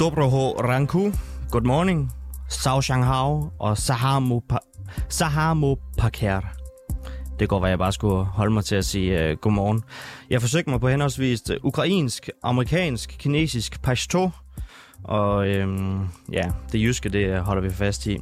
Dobroho Ranku, good morning, Sao Shanghao og Sahamo, pa- Sahamo Det går, hvad jeg bare skulle holde mig til at sige uh, godmorgen. Jeg forsøgte mig på henholdsvis øh, ukrainsk, amerikansk, kinesisk, pashto, og øhm, ja, det jyske, det holder vi fast i.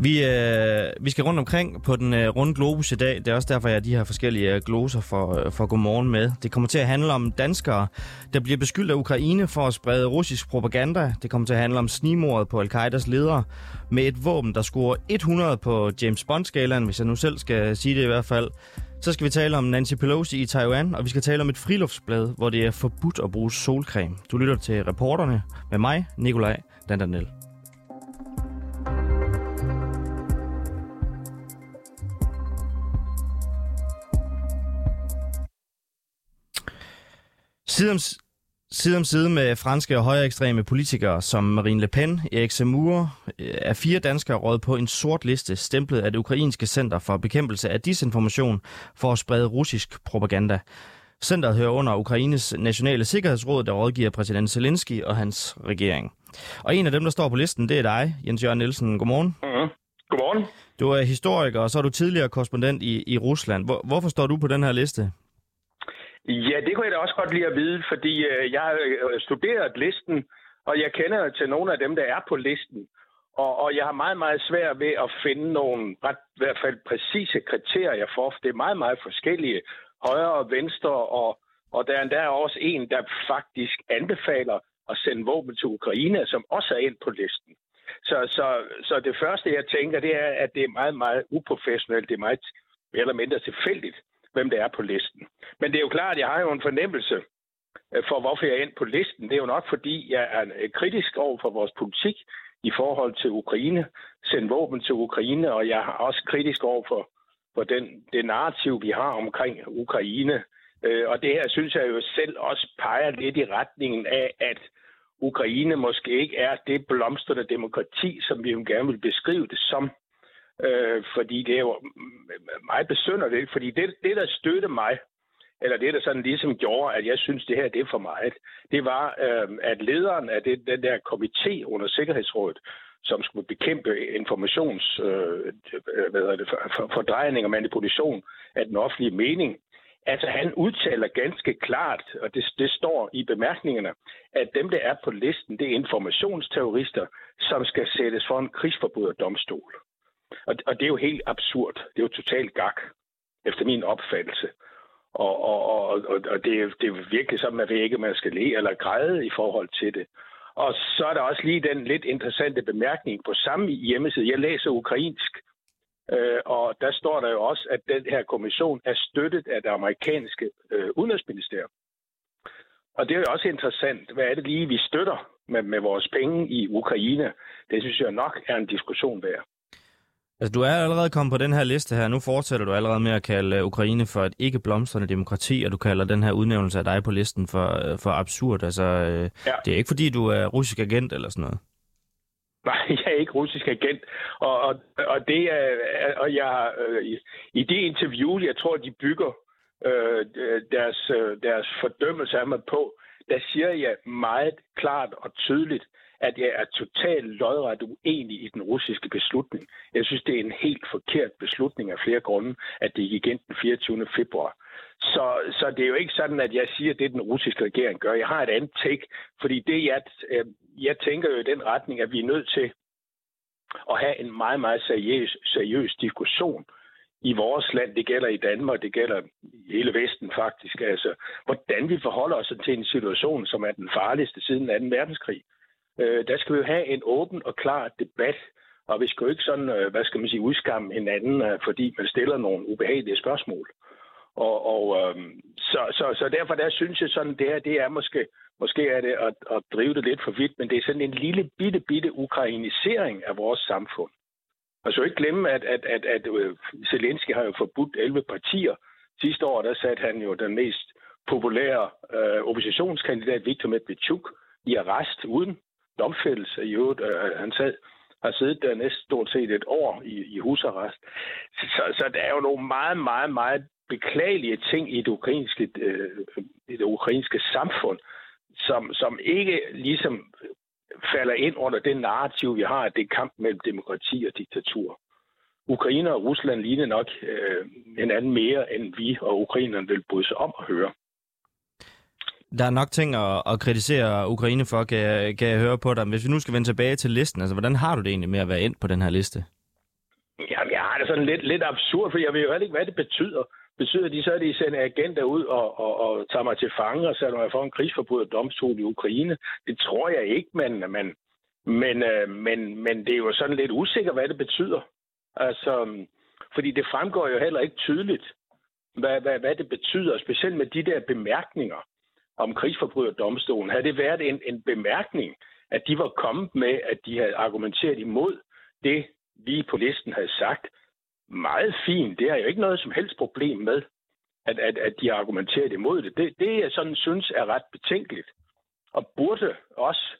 Vi, øh, vi skal rundt omkring på den øh, runde globus i dag. Det er også derfor, jeg har de her forskellige øh, gloser for, øh, for godmorgen med. Det kommer til at handle om danskere, der bliver beskyldt af Ukraine for at sprede russisk propaganda. Det kommer til at handle om snimordet på al-Qaidas ledere med et våben, der scorer 100 på James Bond-skalaen, hvis jeg nu selv skal sige det i hvert fald. Så skal vi tale om Nancy Pelosi i Taiwan, og vi skal tale om et friluftsblad, hvor det er forbudt at bruge solcreme. Du lytter til reporterne med mig, Nikolaj Dandanel. Siden, side om side med franske og højre ekstreme politikere som Marine Le Pen, Erik Zemmour, er fire danskere råd på en sort liste, stemplet af det ukrainske center for bekæmpelse af disinformation for at sprede russisk propaganda. Centeret hører under Ukraines nationale sikkerhedsråd, der rådgiver præsident Zelensky og hans regering. Og en af dem, der står på listen, det er dig, Jens Jørgen Nielsen. Godmorgen. Mm-hmm. Godmorgen. Du er historiker, og så er du tidligere korrespondent i, i Rusland. Hvor, hvorfor står du på den her liste? Ja, det kunne jeg da også godt lide at vide, fordi øh, jeg har øh, studeret listen, og jeg kender til nogle af dem, der er på listen. Og, og jeg har meget, meget svært ved at finde nogle ret, i hvert fald præcise kriterier for, for det er meget, meget forskellige højre og venstre, og, og der er endda også en, der faktisk anbefaler at sende våben til Ukraine, som også er ind på listen. Så, så, så det første, jeg tænker, det er, at det er meget, meget uprofessionelt. Det er meget mere eller mindre tilfældigt, hvem det er på listen. Men det er jo klart, at jeg har jo en fornemmelse øh, for, hvorfor jeg er ind på listen. Det er jo nok, fordi jeg er øh, kritisk over for vores politik i forhold til Ukraine, sende våben til Ukraine, og jeg er også kritisk over for, for den, det narrativ, vi har omkring Ukraine. Øh, og det her synes jeg jo selv også peger lidt i retningen af, at Ukraine måske ikke er det blomstrende demokrati, som vi jo gerne vil beskrive det som. Øh, fordi det er jo meget besynderligt, fordi det, det, der støtte mig, eller det, der sådan ligesom gjorde, at jeg synes, det her det er for meget, det var, øh, at lederen af det, den der komité under Sikkerhedsrådet, som skulle bekæmpe informations øh, hvad det, for, fordrejning og manipulation af den offentlige mening, Altså han udtaler ganske klart, og det, det står i bemærkningerne, at dem, der er på listen, det er informationsterrorister, som skal sættes for en krigsforbryderdomstol. Og, og det er jo helt absurd. Det er jo totalt gak, efter min opfattelse. Og, og, og, og det, er, det er virkelig sådan, at ikke man skal le eller græde i forhold til det. Og så er der også lige den lidt interessante bemærkning på samme hjemmeside. Jeg læser ukrainsk, Øh, og der står der jo også, at den her kommission er støttet af det amerikanske øh, udenrigsministerium. Og det er jo også interessant. Hvad er det lige, vi støtter med, med vores penge i Ukraine? Det synes jeg nok er en diskussion værd. Altså, du er allerede kommet på den her liste her. Nu fortsætter du allerede med at kalde Ukraine for et ikke blomstrende demokrati, og du kalder den her udnævnelse af dig på listen for, for absurd. Altså, ja. det er ikke fordi, du er russisk agent eller sådan noget. Nej, jeg er ikke russisk agent, og, og, og det er, og jeg, øh, i det interview, jeg tror, de bygger øh, deres, deres fordømmelse af mig på, der siger jeg meget klart og tydeligt, at jeg er totalt lodret uenig i den russiske beslutning. Jeg synes, det er en helt forkert beslutning af flere grunde, at det gik ind den 24. februar. Så, så det er jo ikke sådan, at jeg siger, at det den russiske regering gør. Jeg har et andet take, fordi det, jeg, øh, jeg tænker jo i den retning, at vi er nødt til at have en meget, meget seriøs, seriøs diskussion i vores land. Det gælder i Danmark, det gælder i hele Vesten faktisk. Altså, hvordan vi forholder os til en situation, som er den farligste siden 2. verdenskrig. Øh, der skal vi jo have en åben og klar debat, og vi skal jo ikke sådan, øh, hvad skal man sige, udskamme hinanden, øh, fordi man stiller nogle ubehagelige spørgsmål. Og, og øh, så, så, så derfor der synes jeg sådan, det her, det er måske, måske er det at, at drive det lidt for vidt, men det er sådan en lille bitte, bitte ukrainisering af vores samfund. Og så ikke glemme, at, at, at, at øh, Zelensky har jo forbudt 11 partier. Sidste år, der satte han jo den mest populære øh, oppositionskandidat, Viktor Medvedchuk, i arrest uden domfældelse. I øvrigt, øh, øh, han sad, har siddet der næsten stort set et år i, i husarrest. Så, så der er jo nogle meget, meget, meget beklagelige ting i det ukrainske, øh, i det ukrainske samfund, som, som ikke ligesom falder ind under det narrativ, vi har, at det er kamp mellem demokrati og diktatur. Ukraine og Rusland ligner nok øh, anden mere, end vi og ukrainerne vil bryde sig om at høre. Der er nok ting at, at kritisere Ukraine for, kan jeg, kan jeg høre på dig. Hvis vi nu skal vende tilbage til listen, altså hvordan har du det egentlig med at være ind på den her liste? Jamen, jeg har det sådan lidt, lidt absurd, for jeg ved jo heller ikke, hvad det betyder. Betyder de så, at de sender agenter ud og, og, og tager mig til fange og sætter mig for en krigsforbryder domstol i Ukraine? Det tror jeg ikke, men, men, men, øh, men, men det er jo sådan lidt usikkert, hvad det betyder. Altså, fordi det fremgår jo heller ikke tydeligt, hvad, hvad, hvad det betyder, specielt med de der bemærkninger om krigsforbryderdomstolen. Havde det været en, en bemærkning, at de var kommet med, at de havde argumenteret imod det, vi på listen havde sagt, meget fint. Det er jo ikke noget som helst problem med, at, at, at de har argumenteret imod det. det. Det, jeg sådan synes er ret betænkeligt, og burde også,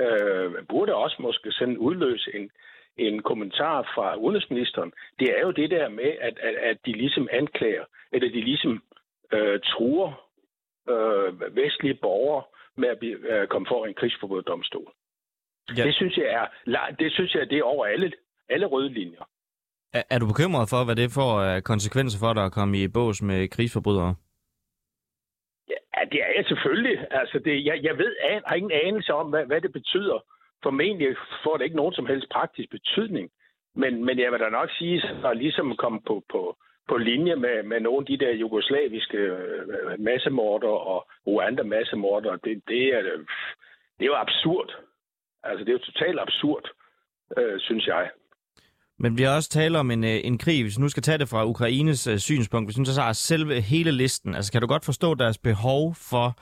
øh, burde også måske sådan udløse en, en kommentar fra udenrigsministeren, det er jo det der med, at, at, at de ligesom anklager, eller de ligesom øh, truer øh, vestlige borgere med at blive, øh, komme for en krigsforbuddomstol. Ja. Det synes jeg er det synes jeg det er over alle alle røde linjer. Er, er du bekymret for, hvad det får konsekvenser for dig at komme i bås med krigsforbrydere? Ja, det er jeg selvfølgelig. Altså, det, jeg, jeg ved, jeg har ingen anelse om, hvad, hvad det betyder. Formentlig får det ikke nogen som helst praktisk betydning. Men, men jeg vil da nok sige, at ligesom komme på, på, på linje med, med nogle af de der jugoslaviske øh, massemorder og Rwanda massemorder, det, det, er, det er jo absurd. Altså, det er jo totalt absurd, øh, synes jeg. Men vi har også talt om en, øh, en krig, hvis nu skal tage det fra Ukraines øh, synspunkt, hvis nu så har selve hele listen, altså kan du godt forstå deres behov for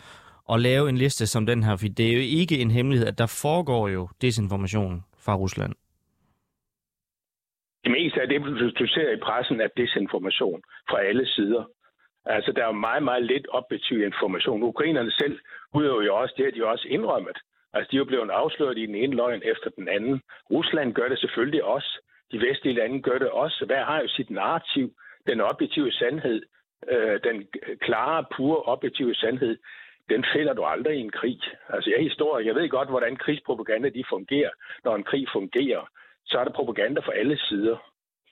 at lave en liste som den her, for det er jo ikke en hemmelighed, at der foregår jo desinformation fra Rusland. Det meste af det, du ser i pressen, er desinformation fra alle sider. Altså, der er jo meget, meget lidt objektiv information. Ukrainerne selv udøver jo også det, at de også indrømmet. Altså, de er jo blevet afsløret i den ene løgn efter den anden. Rusland gør det selvfølgelig også. De vestlige lande gør det også. Hver har jo sit narrativ, den objektive sandhed, øh, den klare, pure objektive sandhed, den finder du aldrig i en krig. Altså jeg er historie. Jeg ved godt, hvordan krigspropaganda de fungerer. Når en krig fungerer, så er der propaganda fra alle sider.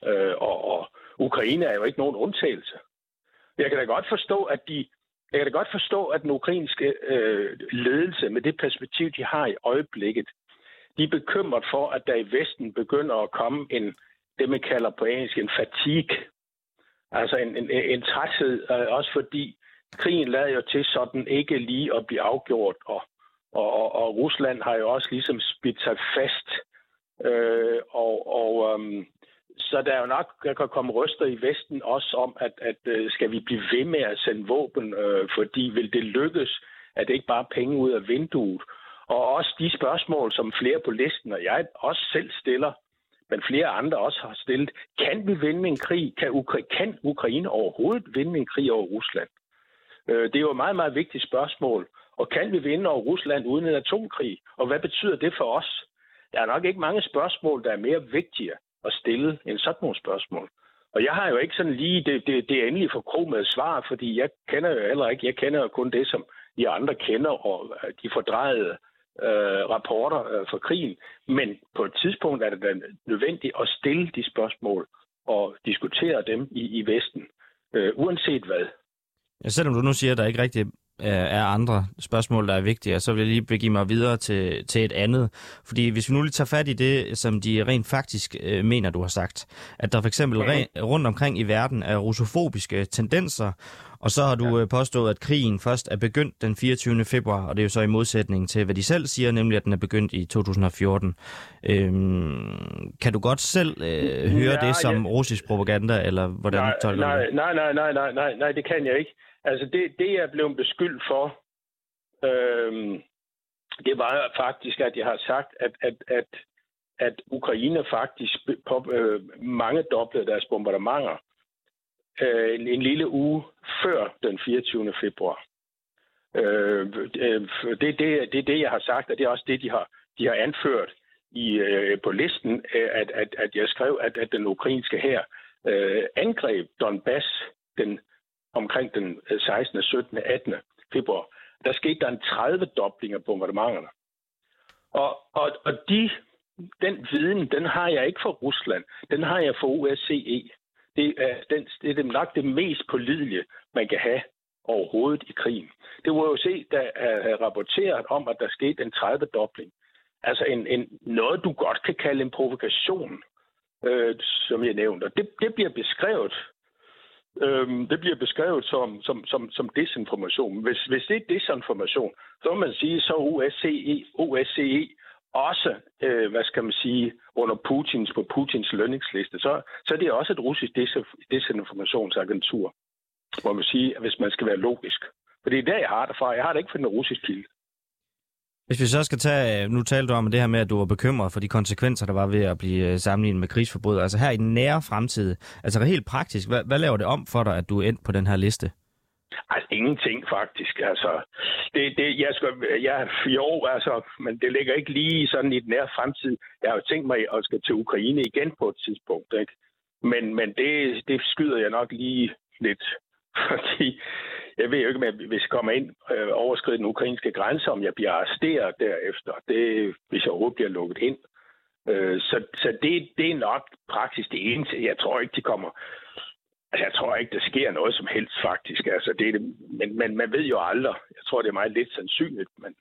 Øh, og, og Ukraine er jo ikke nogen undtagelse. Jeg kan da godt forstå, at de jeg kan da godt forstå, at den ukrainske øh, ledelse med det perspektiv, de har i øjeblikket, de er bekymret for, at der i Vesten begynder at komme en, det man kalder på engelsk, en fatigue. Altså en, en, en træthed, øh, også fordi krigen lader jo til sådan ikke lige at blive afgjort, og, og, og, og Rusland har jo også ligesom spidt sig fast. Øh, og og øhm, så der er jo nok, der kan komme ryster i Vesten også om, at, at øh, skal vi blive ved med at sende våben, øh, fordi vil det lykkes, at det ikke bare penge ud af vinduet. Og også de spørgsmål, som flere på listen, og jeg også selv stiller, men flere andre også har stillet. Kan vi vinde en krig? Kan, Ukra- kan Ukraine overhovedet vinde en krig over Rusland? Øh, det er jo et meget, meget vigtigt spørgsmål. Og kan vi vinde over Rusland uden en atomkrig? Og hvad betyder det for os? Der er nok ikke mange spørgsmål, der er mere vigtige at stille end sådan nogle spørgsmål. Og jeg har jo ikke sådan lige det, det, det endelige forkromede svar, fordi jeg kender jo heller ikke, jeg kender jo kun det, som de andre kender, og øh, de fordrejede øh, rapporter øh, fra krigen. Men på et tidspunkt er det da nødvendigt at stille de spørgsmål og diskutere dem i, i Vesten, øh, uanset hvad. Ja, selvom du nu siger, at der ikke rigtig er andre spørgsmål, der er vigtige, så vil jeg lige begive mig videre til, til et andet. Fordi hvis vi nu lige tager fat i det, som de rent faktisk øh, mener, du har sagt, at der for eksempel mm-hmm. re, rundt omkring i verden er russofobiske tendenser, og så har du ja. Øh, påstået, at krigen først er begyndt den 24. februar, og det er jo så i modsætning til, hvad de selv siger, nemlig at den er begyndt i 2014. Øhm, kan du godt selv øh, høre ja, det som ja. russisk propaganda, eller hvordan nej, tolker nej, du Nej, nej, nej, nej, nej, nej, det kan jeg ikke. Altså det, det jeg blev beskyldt for, øhm, det var faktisk, at jeg har sagt, at, at, at, at Ukraine faktisk på, øh, mange doblede deres bombardementer øh, en, en lille uge før den 24. februar. Øh, øh, det, det, det er det, jeg har sagt, og det er også det, de har, de har anført i, øh, på listen, øh, at, at, at jeg skrev, at, at den ukrainske her øh, angreb Donbass den omkring den 16., 17., 18. februar, der skete der en 30-dobling af bombardementerne. Og, og, og de, den viden, den har jeg ikke fra Rusland. Den har jeg fra OSCE. Det er, den, det er nok det mest pålidelige, man kan have overhovedet i krigen. Det var jo se, der er rapporteret om, at der skete en 30-dobling. Altså en, en, noget, du godt kan kalde en provokation, øh, som jeg nævnte. Og det, det bliver beskrevet Øhm, det bliver beskrevet som, som, som, som desinformation. Hvis, hvis det er desinformation, så må man sige, så OSCE, OSCE også, øh, hvad skal man sige, under Putins, på Putins lønningsliste, så, så det er det også et russisk desinformationsagentur, må man sige, hvis man skal være logisk. For det er der, jeg har det fra. Jeg har det ikke fra den russiske kilde. Hvis vi så skal tage, nu talte du om det her med, at du var bekymret for de konsekvenser, der var ved at blive øh, sammenlignet med krigsforbrydere. Altså her i den nære fremtid, altså helt praktisk, hvad, hvad laver det om for dig, at du er endt på den her liste? Altså, ingenting faktisk. Altså, det, det, jeg, skal, jeg jo, altså, men det ligger ikke lige sådan i den nære fremtid. Jeg har jo tænkt mig at skal til Ukraine igen på et tidspunkt. Ikke? Men, men det, det skyder jeg nok lige lidt, fordi jeg ved jo ikke, hvis jeg kommer ind øh, overskrider den ukrainske grænse, om jeg bliver arresteret derefter. Det, hvis jeg overhovedet bliver lukket ind. Øh, så så det, det er nok praksis det eneste. Jeg tror ikke, de kommer... Altså, jeg tror ikke, der sker noget som helst, faktisk. Altså, det er det, men, men man ved jo aldrig. Jeg tror, det er meget lidt sandsynligt, men,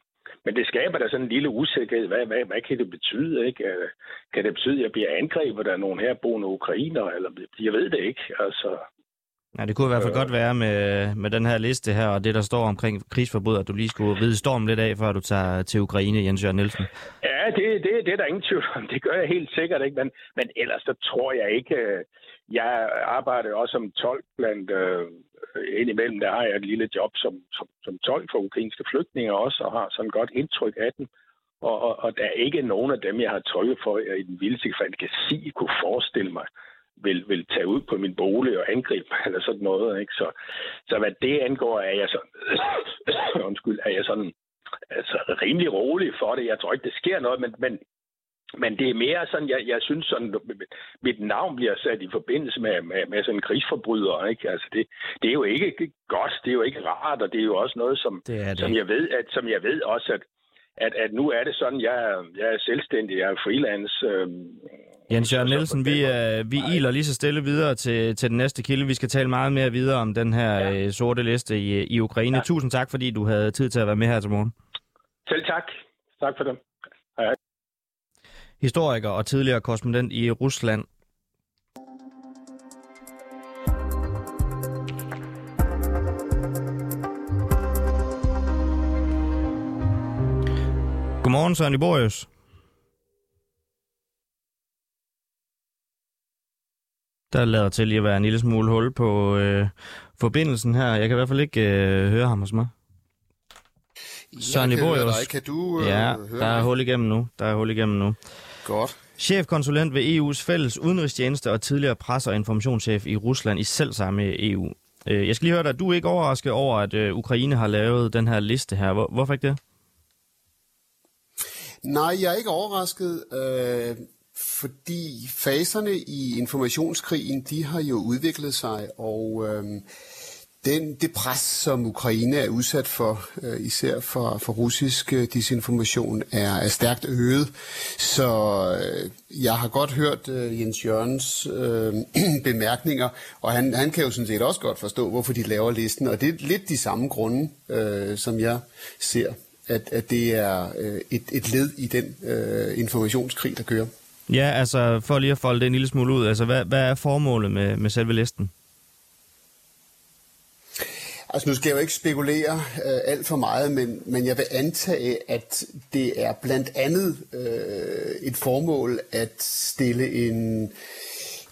men det skaber da sådan en lille usikkerhed. Hvad, hvad, hvad kan det betyde? Ikke? Øh, kan det betyde, at jeg bliver angrebet, af nogle nogen her ukrainer? Eller, jeg ved det ikke. Altså, Ja, det kunne i hvert fald øh, godt være med, med den her liste her, og det, der står omkring krigsforbrydere, at du lige skulle ride storm lidt af, før du tager til Ukraine, Jens Jørgen Nielsen. Ja, det, det, det er der ingen tvivl om. Det gør jeg helt sikkert ikke, men, men ellers så tror jeg ikke... Øh, jeg arbejder også som tolk blandt... Øh, indimellem der har jeg et lille job som, som, som tolk for ukrainske flygtninge også, og har sådan et godt indtryk af dem. Og, og, og der er ikke nogen af dem, jeg har tolket for, jeg i den vildeste fantasi kunne forestille mig, vil, vil tage ud på min bolig og angribe mig, eller sådan noget. Ikke? Så, så hvad det angår, er jeg sådan, undskyld, er jeg sådan altså, rimelig rolig for det. Jeg tror ikke, det sker noget, men, men, men det er mere sådan, jeg, jeg synes sådan, mit navn bliver sat i forbindelse med, med, med sådan en krigsforbryder. Ikke? Altså det, det er jo ikke godt, det er jo ikke rart, og det er jo også noget, som, det det. som, jeg, ved, at, som jeg ved også, at, at, at nu er det sådan, jeg, jeg er selvstændig, jeg er freelance, øh, Jens Jørgen Nielsen, vi, uh, vi iler lige så stille videre til, til den næste kilde. Vi skal tale meget mere videre om den her ja. uh, sorte liste i, i Ukraine. Ja. Tusind tak, fordi du havde tid til at være med her til morgen. Selv tak. Tak for det. Hej. Historiker og tidligere korrespondent i Rusland. Godmorgen, Søren Iborius. Der lader til at være en lille smule hul på øh, forbindelsen her. Jeg kan i hvert fald ikke øh, høre ham hos mig. Søren Liborius. Kan du øh, Ja, der er hul igennem nu. Der er hul igennem nu. Godt. Chefkonsulent ved EU's fælles udenrigstjeneste og tidligere presse- og informationschef i Rusland i selv samme EU. Øh, jeg skal lige høre dig, du er ikke overrasket over, at øh, Ukraine har lavet den her liste her. Hvor, hvorfor ikke det? Nej, jeg er ikke overrasket. Fordi faserne i informationskrigen, de har jo udviklet sig, og øh, den, det pres, som Ukraine er udsat for, øh, især for, for russisk øh, disinformation, er, er stærkt øget. Så øh, jeg har godt hørt øh, Jens Jørgens øh, bemærkninger, og han, han kan jo sådan set også godt forstå, hvorfor de laver listen, og det er lidt de samme grunde, øh, som jeg ser, at, at det er øh, et, et led i den øh, informationskrig, der kører. Ja, altså for lige at folde det en lille smule ud, altså hvad, hvad er formålet med, med selve listen? Altså nu skal jeg jo ikke spekulere øh, alt for meget, men, men jeg vil antage, at det er blandt andet øh, et formål at stille en,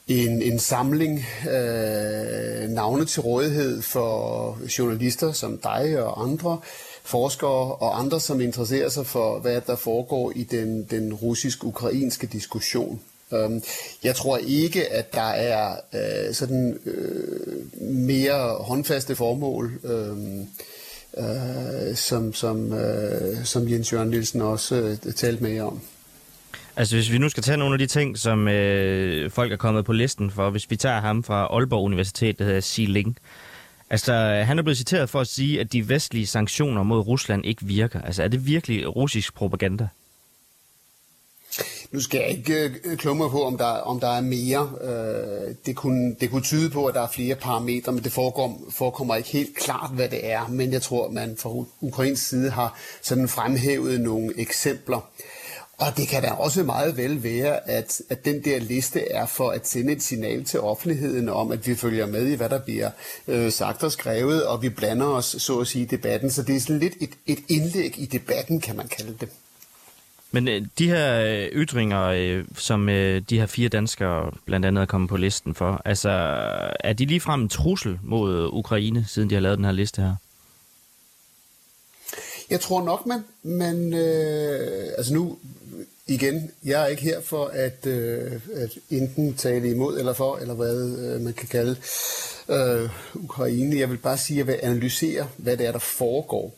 en, en samling øh, navne til rådighed for journalister som dig og andre, forskere og andre, som interesserer sig for, hvad der foregår i den, den russisk-ukrainske diskussion. Øhm, jeg tror ikke, at der er uh, sådan uh, mere håndfaste formål, um, uh, som, som, uh, som Jens Jørgen Nielsen også uh, talte med om. Altså hvis vi nu skal tage nogle af de ting, som øh, folk er kommet på listen for, hvis vi tager ham fra Aalborg Universitet, der hedder Xi Ling, Altså, han er blevet citeret for at sige, at de vestlige sanktioner mod Rusland ikke virker. Altså, er det virkelig russisk propaganda? Nu skal jeg ikke øh, på, om der, om der er mere. Øh, det, kunne, det kunne tyde på, at der er flere parametre, men det forekommer, forekommer ikke helt klart, hvad det er. Men jeg tror, at man fra Ukrains side har sådan fremhævet nogle eksempler. Og det kan da også meget vel være, at, at den der liste er for at sende et signal til offentligheden om, at vi følger med i, hvad der bliver øh, sagt og skrevet, og vi blander os, så at sige, i debatten. Så det er sådan lidt et, et indlæg i debatten, kan man kalde det. Men øh, de her øh, ytringer, øh, som øh, de her fire danskere blandt andet er kommet på listen for, altså er de ligefrem en trussel mod Ukraine, siden de har lavet den her liste her? Jeg tror nok, man, man øh, altså nu igen, jeg er ikke her for at, øh, at enten tale imod eller for, eller hvad øh, man kan kalde øh, Ukraine. Jeg vil bare sige, at jeg vil analysere, hvad det er, der foregår.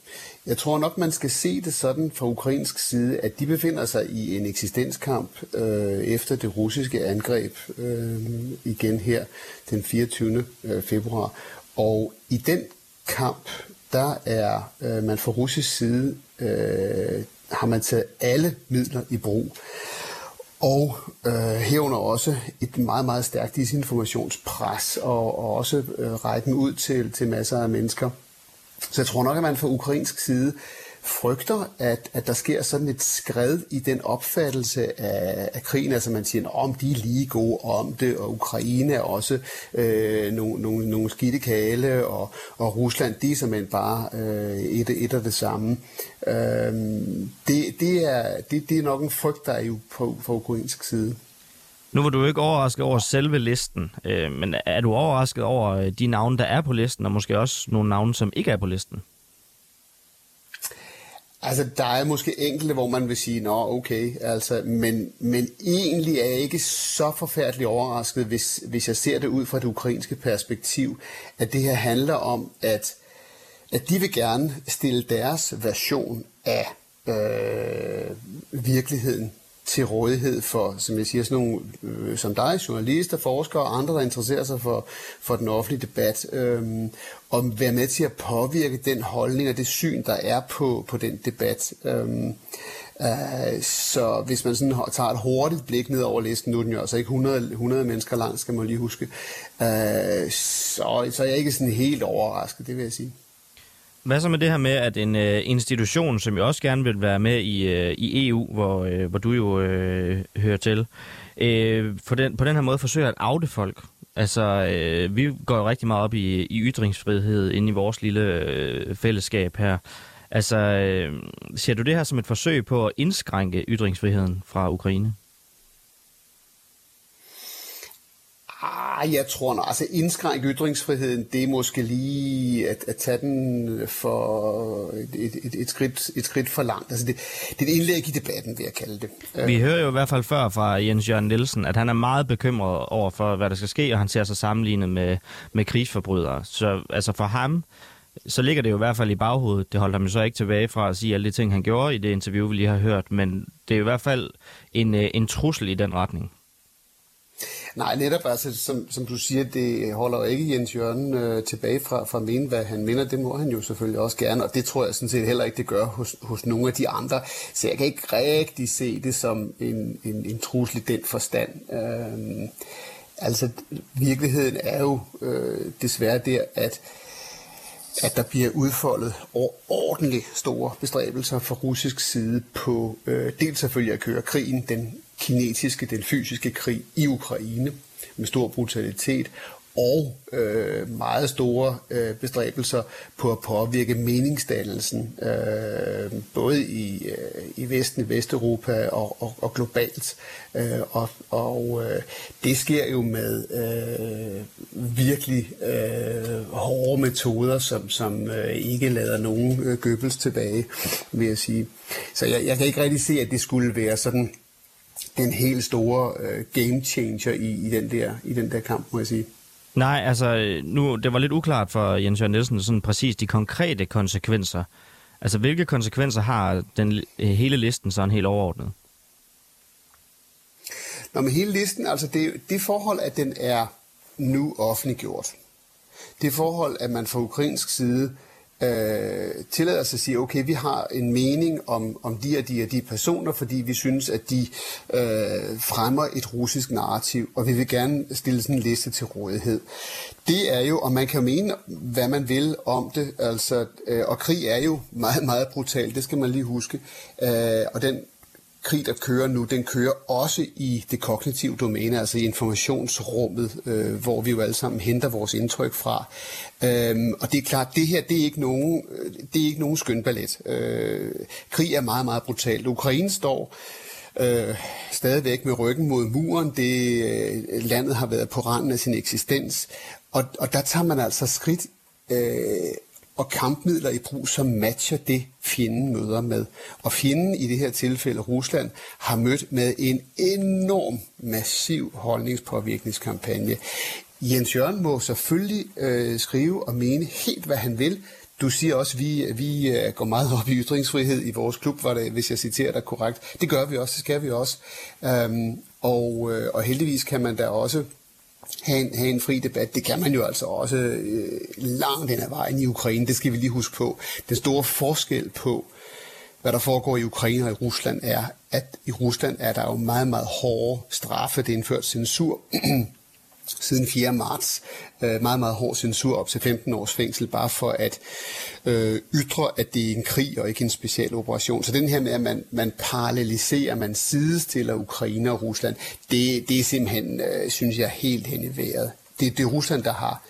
Jeg tror nok, man skal se det sådan fra ukrainsk side, at de befinder sig i en eksistenskamp øh, efter det russiske angreb øh, igen her den 24. Øh, februar. Og i den kamp, der er øh, man fra russisk side øh, har man taget alle midler i brug. Og øh, herunder også et meget, meget stærkt disinformationspres, og, og også øh, rækken ud til, til masser af mennesker. Så jeg tror nok, at man fra ukrainsk side frygter, at, at der sker sådan et skred i den opfattelse af, af krigen. Altså man siger, om de er lige gode om det, og Ukraine er også øh, nogle, nogle, nogle skidte kale, og, og Rusland, de er simpelthen bare øh, et, et af det samme. Øh, det, det, er, det, det er nok en frygt, der er jo på, på ukrainsk side. Nu var du ikke overrasket over selve listen, øh, men er du overrasket over øh, de navne, der er på listen, og måske også nogle navne, som ikke er på listen? Altså, der er måske enkelte, hvor man vil sige, nå, okay, altså, men, men egentlig er jeg ikke så forfærdeligt overrasket, hvis, hvis jeg ser det ud fra det ukrainske perspektiv, at det her handler om, at, at de vil gerne stille deres version af øh, virkeligheden til rådighed for, som jeg siger, sådan nogle, øh, som dig, journalister, forskere og andre, der interesserer sig for, for den offentlige debat, øh, og være med til at påvirke den holdning og det syn, der er på, på den debat. Øh, øh, så hvis man sådan tager et hurtigt blik ned over listen, nu er den jo altså ikke 100, 100 mennesker lang, skal man lige huske, øh, så, så er jeg ikke sådan helt overrasket, det vil jeg sige. Hvad så med det her med, at en øh, institution, som jo også gerne vil være med i, øh, i EU, hvor, øh, hvor du jo øh, hører til, øh, for den, på den her måde forsøger at afde folk? Altså, øh, vi går jo rigtig meget op i, i ytringsfrihed inde i vores lille øh, fællesskab her. Altså, øh, ser du det her som et forsøg på at indskrænke ytringsfriheden fra Ukraine? Ah, jeg tror nok, altså indskrænke ytringsfriheden, det er måske lige at, at tage den for et, et, et, skridt, et skridt for langt. Altså det, det er et indlæg i debatten, vil jeg kalde det. Øh. Vi hører jo i hvert fald før fra Jens Jørgen Nielsen, at han er meget bekymret over for, hvad der skal ske, og han ser sig sammenlignet med, med krigsforbrydere. Så altså for ham, så ligger det jo i hvert fald i baghovedet. Det holdt ham jo så ikke tilbage fra at sige alle de ting, han gjorde i det interview, vi lige har hørt, men det er i hvert fald en, øh, en trussel i den retning. Nej, netop altså, som, som du siger, det holder jo ikke Jens Jørgen øh, tilbage fra, fra at mene, hvad han mener. Det må han jo selvfølgelig også gerne, og det tror jeg sådan set heller ikke, det gør hos, hos nogle af de andre. Så jeg kan ikke rigtig se det som en, en, en trussel i den forstand. Øh, altså, virkeligheden er jo øh, desværre der, at at der bliver udfoldet ordentligt store bestræbelser fra russisk side på øh, dels selvfølgelig at køre krigen, den kinetiske, den fysiske krig i Ukraine med stor brutalitet, og øh, meget store øh, bestræbelser på at påvirke meningsdannelsen, øh, både i, øh, i Vesten, i Vesteuropa og, og, og globalt. Øh, og og øh, det sker jo med øh, virkelig øh, hårde metoder, som, som øh, ikke lader nogen øh, gøbels tilbage, vil jeg sige. Så jeg, jeg kan ikke rigtig se, at det skulle være sådan den helt store øh, game changer i, i, den der, i den der kamp, må jeg sige. Nej, altså nu, det var lidt uklart for Jens Jørgen Nielsen, sådan præcis de konkrete konsekvenser. Altså hvilke konsekvenser har den hele listen sådan helt overordnet? Nå, men hele listen, altså det, det forhold, at den er nu offentliggjort. Det forhold, at man fra ukrainsk side øh, tillader sig at sige, okay, vi har en mening om, om de og de og de personer, fordi vi synes, at de øh, fremmer et russisk narrativ, og vi vil gerne stille sådan en liste til rådighed. Det er jo, og man kan jo mene, hvad man vil om det, altså, øh, og krig er jo meget, meget brutal, det skal man lige huske, øh, og den krig, der kører nu, den kører også i det kognitive domæne, altså i informationsrummet, øh, hvor vi jo alle sammen henter vores indtryk fra. Øhm, og det er klart, det her det er ikke nogen, øh, det er ikke nogen skøn ballet. Øh, krig er meget, meget brutalt. Ukraine står øh, stadigvæk med ryggen mod muren. Det, øh, landet har været på randen af sin eksistens. Og, og der tager man altså skridt øh, og kampmidler i brug, som matcher det, fjenden møder med. Og fjenden i det her tilfælde, Rusland, har mødt med en enorm, massiv holdningspåvirkningskampagne. Jens Jørgen må selvfølgelig øh, skrive og mene helt, hvad han vil. Du siger også, at vi, vi øh, går meget op i ytringsfrihed i vores klub, var det, hvis jeg citerer dig korrekt. Det gør vi også, det skal vi også. Øhm, og, øh, og heldigvis kan man da også have en, have en fri debat. Det kan man jo altså også øh, langt hen ad vejen i Ukraine. Det skal vi lige huske på. Den store forskel på, hvad der foregår i Ukraine og i Rusland, er, at i Rusland er der jo meget, meget hårde straffe. Det er indført censur siden 4. marts øh, meget, meget hård censur op til 15 års fængsel, bare for at øh, ytre, at det er en krig og ikke en special operation. Så den her med, at man, man paralleliserer, man sidestiller Ukraine og Rusland, det, det er simpelthen, øh, synes jeg, helt hen i vejret. Det, det er Rusland, der har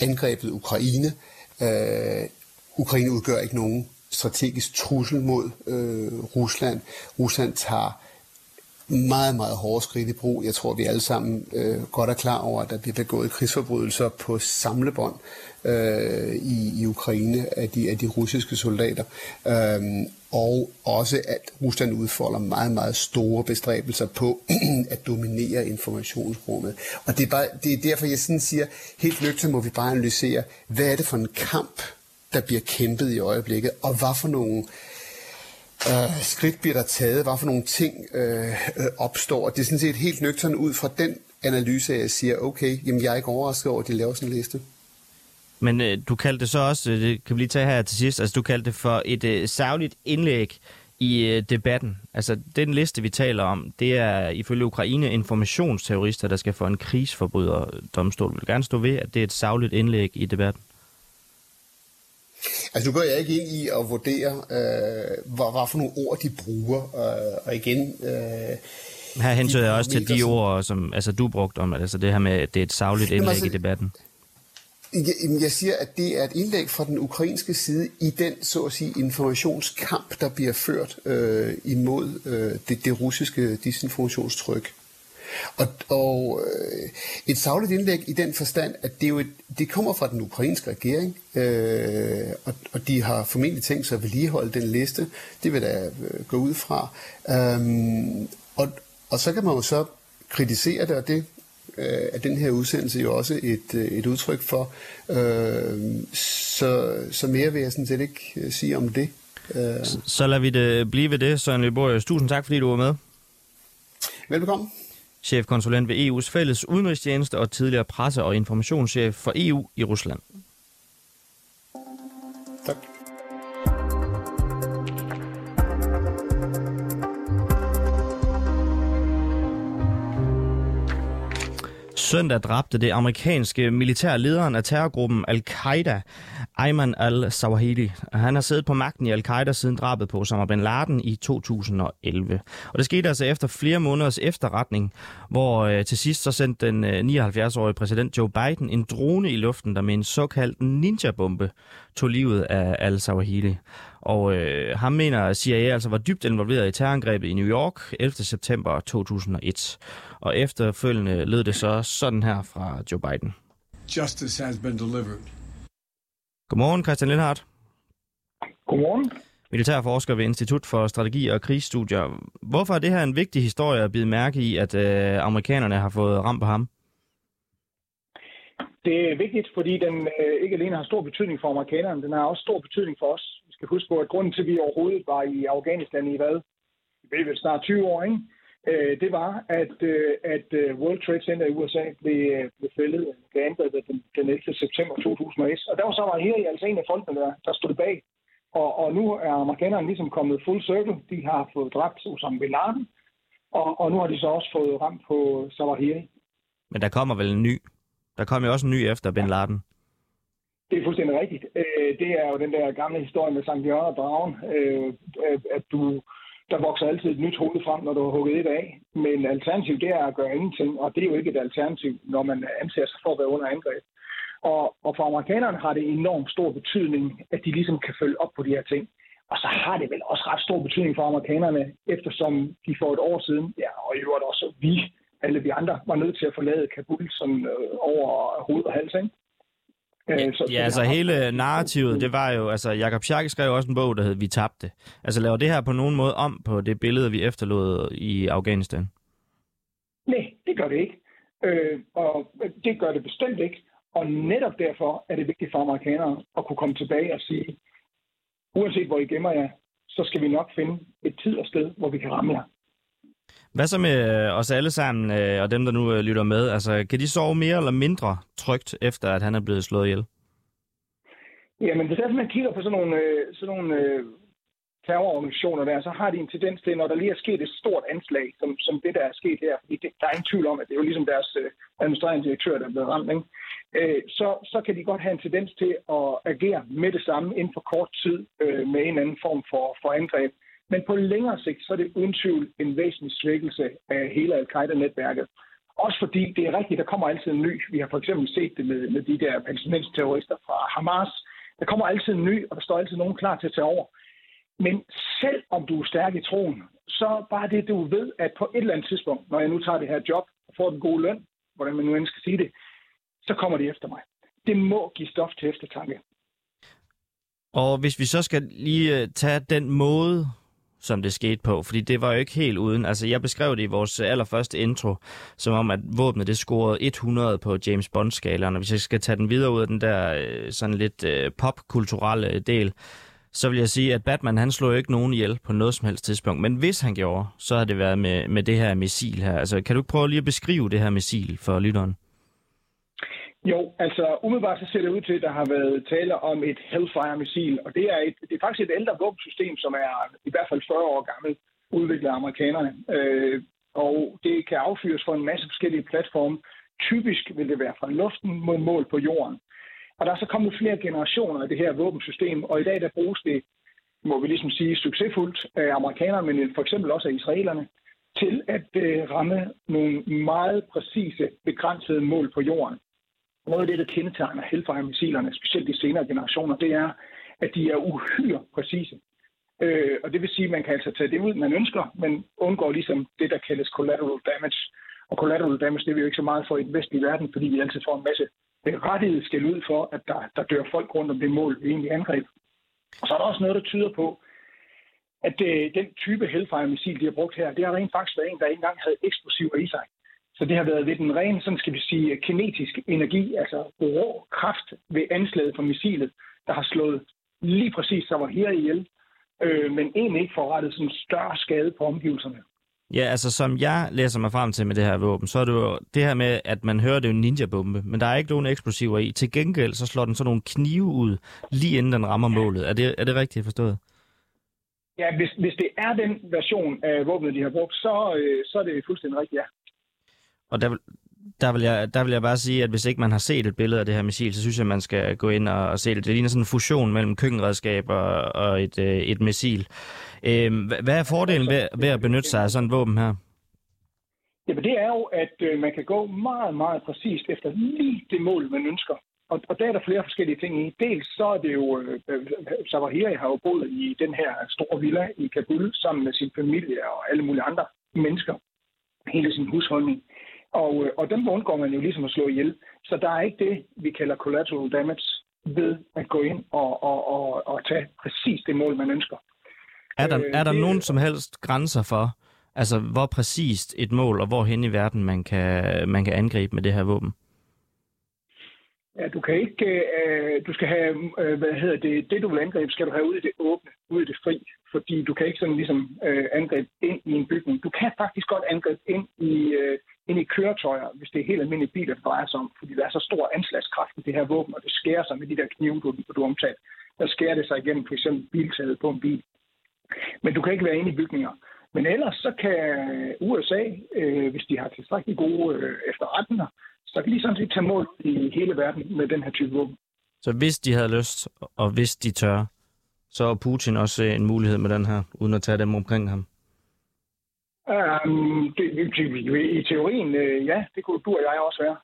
angrebet Ukraine. Øh, Ukraine udgør ikke nogen strategisk trussel mod øh, Rusland. Rusland tager meget, meget hårde skridt i brug. Jeg tror, vi alle sammen øh, godt er klar over, at der bliver begået krigsforbrydelser på samlebånd øh, i, i Ukraine af de, af de russiske soldater. Øh, og også, at Rusland udfolder meget, meget store bestræbelser på at dominere informationsrummet. Og det er, bare, det er derfor, jeg sådan siger, helt nøgternt må vi bare analysere, hvad er det for en kamp, der bliver kæmpet i øjeblikket, og hvad for nogle øh, Øh, skridt bliver der taget, hvad for nogle ting øh, øh, opstår. Og det er sådan set helt nøgtern ud fra den analyse, at jeg siger, okay, jamen jeg er ikke overrasket over, at de laver sådan en liste. Men øh, du kaldte det så også, øh, det kan vi lige tage her til sidst, altså du kaldte det for et øh, savligt indlæg i øh, debatten. Altså den liste, vi taler om, det er ifølge Ukraine informationsterrorister, der skal få en krigsforbryder domstol. Vil gerne stå ved, at det er et savligt indlæg i debatten? Altså nu går jeg ikke ind i at vurdere, øh, hvad, hvad for nogle ord de bruger, øh, og igen... Øh, her hensyder jeg også til de ord, som altså, du brugte om, altså det her med, at det er et savligt indlæg altså, i debatten. Jeg, jeg siger, at det er et indlæg fra den ukrainske side i den, så at sige, informationskamp, der bliver ført øh, imod øh, det, det russiske disinformationstryk. Og, og øh, et savligt indlæg i den forstand, at det, jo et, det kommer fra den ukrainske regering, øh, og, og de har formentlig tænkt sig at vedligeholde den liste. Det vil da øh, gå ud fra. Um, og, og så kan man jo så kritisere det, og det øh, er den her udsendelse jo også et, øh, et udtryk for. Øh, så, så mere vil jeg sådan set ikke øh, sige om det. Øh. Så, så lader vi det blive ved det, Søren Løborg. Tusind tak, fordi du var med. Velbekomme chefkonsulent ved EU's fælles udenrigstjeneste og tidligere presse- og informationschef for EU i Rusland. Tak. Søndag dræbte det amerikanske militære lederen af terrorgruppen Al-Qaida, Ayman al-Zawahiri. Han har siddet på magten i Al-Qaida siden drabet på Osama bin Laden i 2011. Og det skete altså efter flere måneders efterretning, hvor øh, til sidst så sendte den øh, 79-årige præsident Joe Biden en drone i luften, der med en såkaldt ninja-bombe tog livet af al-Zawahiri. Og øh, ham mener, at CIA altså var dybt involveret i terrorangrebet i New York 11. september 2001. Og efterfølgende lød det så sådan her fra Joe Biden. Justice has been delivered. Godmorgen, Christian Lindhardt. Godmorgen. Militærforsker ved Institut for Strategi og Krigsstudier. Hvorfor er det her en vigtig historie at bide mærke i, at øh, amerikanerne har fået ramt på ham? Det er vigtigt, fordi den øh, ikke alene har stor betydning for amerikanerne, den har også stor betydning for os. Vi skal huske på, at grunden til, at vi overhovedet var i Afghanistan i hvad? Det er vel snart 20 år, ikke? Øh, det var, at, øh, at øh, World Trade Center i USA blev, øh, blev fældet, blev angrebet den, den 11. september 2001. Og der var så var her i altså en af folkene, der, der stod bag. Og, og nu er amerikanerne ligesom kommet full circle. De har fået dræbt Osama Bin Laden, og, og nu har de så også fået ramt på Zawahiri. Men der kommer vel en ny? Der kommer jo også en ny efter Bin Laden. Det er fuldstændig rigtigt. Øh, det er jo den der gamle historie med Sankt Jørgen og Dragen, øh, at du, der vokser altid et nyt hoved frem, når du har hugget et af. Men alternativ, det er at gøre ingenting, og det er jo ikke et alternativ, når man anser sig for at være under angreb. Og, og for amerikanerne har det enormt stor betydning, at de ligesom kan følge op på de her ting. Og så har det vel også ret stor betydning for amerikanerne, eftersom de for et år siden, ja, og i øvrigt også vi, alle vi andre, var nødt til at forlade Kabul sådan, øh, over hoved og hals, ikke? Øh, så, ja, altså hele narrativet, det var jo, altså Jakob Schack skrev også en bog, der hed Vi tabte. Altså laver det her på nogen måde om på det billede, vi efterlod i Afghanistan? Nej, det gør det ikke. Øh, og det gør det bestemt ikke. Og netop derfor er det vigtigt for amerikanere at kunne komme tilbage og sige, uanset hvor I gemmer jer, så skal vi nok finde et tid og sted, hvor vi kan ramme jer. Hvad så med øh, os alle sammen, øh, og dem, der nu øh, lytter med? Altså, kan de sove mere eller mindre trygt, efter at han er blevet slået ihjel? Jamen, hvis man kigger på sådan nogle, øh, sådan nogle øh, terrororganisationer der, så har de en tendens til, når der lige er sket et stort anslag, som, som det, der er sket her, fordi det, der er ingen tvivl om, at det er jo ligesom deres øh, administrerende direktør, der er blevet ramt, ikke? Øh, så, så kan de godt have en tendens til at agere med det samme inden for kort tid øh, med en anden form for, for angreb. Men på længere sigt, så er det uden tvivl en væsentlig svækkelse af hele al-Qaida-netværket. Også fordi det er rigtigt, der kommer altid en ny. Vi har for eksempel set det med, med de der palæstinensiske terrorister fra Hamas. Der kommer altid en ny, og der står altid nogen klar til at tage over. Men selv om du er stærk i troen, så bare det, du ved, at på et eller andet tidspunkt, når jeg nu tager det her job og får den gode løn, hvordan man nu end skal sige det, så kommer de efter mig. Det må give stof til eftertanke. Og hvis vi så skal lige øh, tage den måde, som det skete på, fordi det var jo ikke helt uden. Altså, jeg beskrev det i vores allerførste intro, som om, at våbnet det scorede 100 på James Bond-skalaen, og hvis jeg skal tage den videre ud af den der øh, sådan lidt øh, popkulturelle del, så vil jeg sige, at Batman han slog ikke nogen ihjel på noget som helst tidspunkt. Men hvis han gjorde, så har det været med, med det her missil her. Altså, kan du ikke prøve lige at beskrive det her missil for lytteren? Jo, altså umiddelbart så ser det ud til, at der har været tale om et Hellfire-missil, og det er, et, det er faktisk et ældre våbensystem, som er i hvert fald 40 år gammelt, udviklet af amerikanerne. Øh, og det kan affyres fra en masse forskellige platforme. Typisk vil det være fra luften mod mål på jorden. Og der er så kommet flere generationer af det her våbensystem, og i dag der bruges det, må vi ligesom sige, succesfuldt af amerikanerne, men for eksempel også af israelerne, til at øh, ramme nogle meget præcise, begrænsede mål på jorden. Noget af det, der kendetegner Hellfire-missilerne, specielt de senere generationer, det er, at de er uhyre præcise. Øh, og det vil sige, at man kan altså tage det ud, man ønsker, men undgår ligesom det, der kaldes collateral damage. Og collateral damage, det er vi jo ikke så meget for i den vestlige verden, fordi vi altid får en masse rettighed skal ud for, at der, der dør folk rundt om det mål, vi egentlig angreb. Og så er der også noget, der tyder på, at øh, den type Hellfire-missil, de har brugt her, det har rent faktisk været en, der ikke engang havde eksplosiver i sig. Så det har været ved den rene, sådan skal vi sige, kinetisk energi, altså rå kraft ved anslaget for missilet, der har slået lige præcis så var her ihjel, øh, men egentlig ikke forrettet sådan større skade på omgivelserne. Ja, altså som jeg læser mig frem til med det her våben, så er det jo det her med, at man hører, det er en ninja-bombe, men der er ikke nogen eksplosiver i. Til gengæld så slår den sådan nogle knive ud, lige inden den rammer målet. Er det, er det rigtigt forstået? Ja, hvis, hvis det er den version af våbnet, de har brugt, så, øh, så er det fuldstændig rigtigt, ja. Og der, der vil, jeg, der vil jeg bare sige, at hvis ikke man har set et billede af det her missil, så synes jeg, at man skal gå ind og, og se det. Det ligner sådan en fusion mellem køkkenredskab og, og et, øh, et missil. Øh, hvad er fordelen ved, ved at benytte sig af sådan et våben her? Jamen det er jo, at øh, man kan gå meget, meget præcist efter lige det mål, man ønsker. Og, og der er der flere forskellige ting i. Dels så er det jo, øh, øh Savahiri har jo boet i den her store villa i Kabul sammen med sin familie og alle mulige andre mennesker. Hele sin husholdning. Og, øh, og dem undgår man jo ligesom at slå ihjel. Så der er ikke det, vi kalder collateral damage ved at gå ind og, og, og, og tage præcis det mål, man ønsker. Er der, øh, er der det, nogen som helst grænser for, altså hvor præcist et mål, og hvor hen i verden man kan, man kan angribe med det her våben? Ja, du kan ikke, øh, du skal have, øh, hvad hedder det, det du vil angribe, skal du have ud i det åbne, ud i det fri, fordi du kan ikke sådan ligesom øh, angribe ind i en bygning. Du kan faktisk godt angribe ind i, øh, ind i køretøjer, hvis det er helt almindelige biler, det drejer sig om, fordi der er så stor anslagskraft i det her våben, og det skærer sig med de der knive, du, du omtalt. Der skærer det sig igennem for eksempel biltaget på en bil. Men du kan ikke være inde i bygninger. Men ellers så kan øh, USA, øh, hvis de har tilstrækkeligt gode øh, efterretninger, så kan de sådan set tage mål i hele verden med den her type våben. Så hvis de havde lyst, og hvis de tør, så er Putin også en mulighed med den her, uden at tage dem omkring ham? Um, det, I teorien, øh, ja, det kunne du og jeg også være.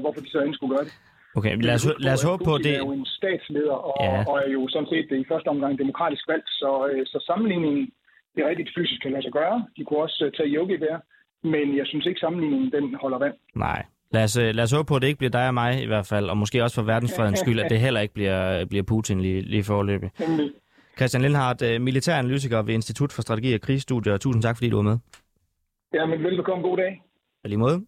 Hvorfor de så end skulle gøre det. Okay, lad os, lad os håbe på det. er jo en statsleder, og, ja. og er jo sådan set i første omgang demokratisk valgt, så, øh, så sammenligningen, det er rigtigt fysisk kan lade sig gøre. De kunne også øh, tage yogi der, men jeg synes ikke sammenligningen, den holder vand. Nej, Lad os, lad os håbe på, at det ikke bliver dig og mig i hvert fald, og måske også for verdensfredens skyld, at det heller ikke bliver, bliver Putin lige, lige forløbet. Christian Lindhardt, øh, militæranalytiker ved Institut for Strategi og Krigsstudier. Tusind tak, fordi du var med. Ja, men velbekomme. God dag. På lige måde.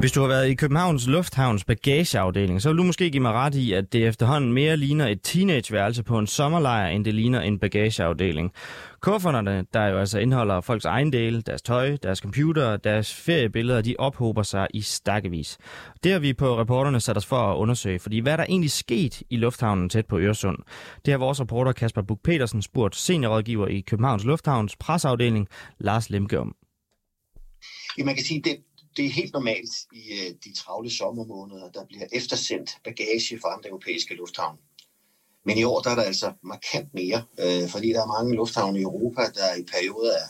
Hvis du har været i Københavns Lufthavns bagageafdeling, så vil du måske give mig ret i, at det efterhånden mere ligner et teenageværelse på en sommerlejr, end det ligner en bagageafdeling. Kufferterne, der jo altså indeholder folks ejendele, deres tøj, deres computer, deres feriebilleder, de ophober sig i stakkevis. Det har vi på reporterne sat os for at undersøge, fordi hvad er der egentlig sket i lufthavnen tæt på Øresund? Det har vores reporter Kasper Buk petersen spurgt seniorrådgiver i Københavns Lufthavns presseafdeling, Lars Lemke om. Ja, man kan sige, det, det er helt normalt i øh, de travle sommermåneder, der bliver eftersendt bagage fra andre europæiske lufthavne. Men i år der er der altså markant mere, øh, fordi der er mange lufthavne i Europa, der i perioder er,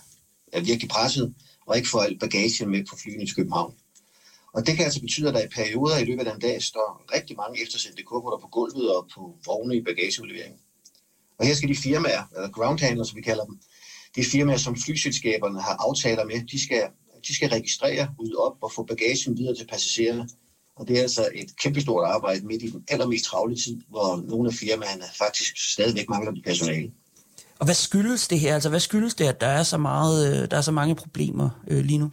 er virkelig presset og ikke får alt bagage med på flyene til København. Og det kan altså betyde, at der i perioder i løbet af en dag står rigtig mange eftersendte kufferter på gulvet og på vogne i bagageudleveringen. Og her skal de firmaer, eller ground handlers, som vi kalder dem, de firmaer, som flyselskaberne har aftaler med, de skal de skal registrere, rydde op og få bagagen videre til passagererne. Og det er altså et kæmpestort arbejde midt i den allermest travle tid, hvor nogle af firmaerne faktisk stadigvæk mangler de personale. Og hvad skyldes det her? Altså, hvad skyldes det, at der er så, meget, øh, der er så mange problemer øh, lige nu?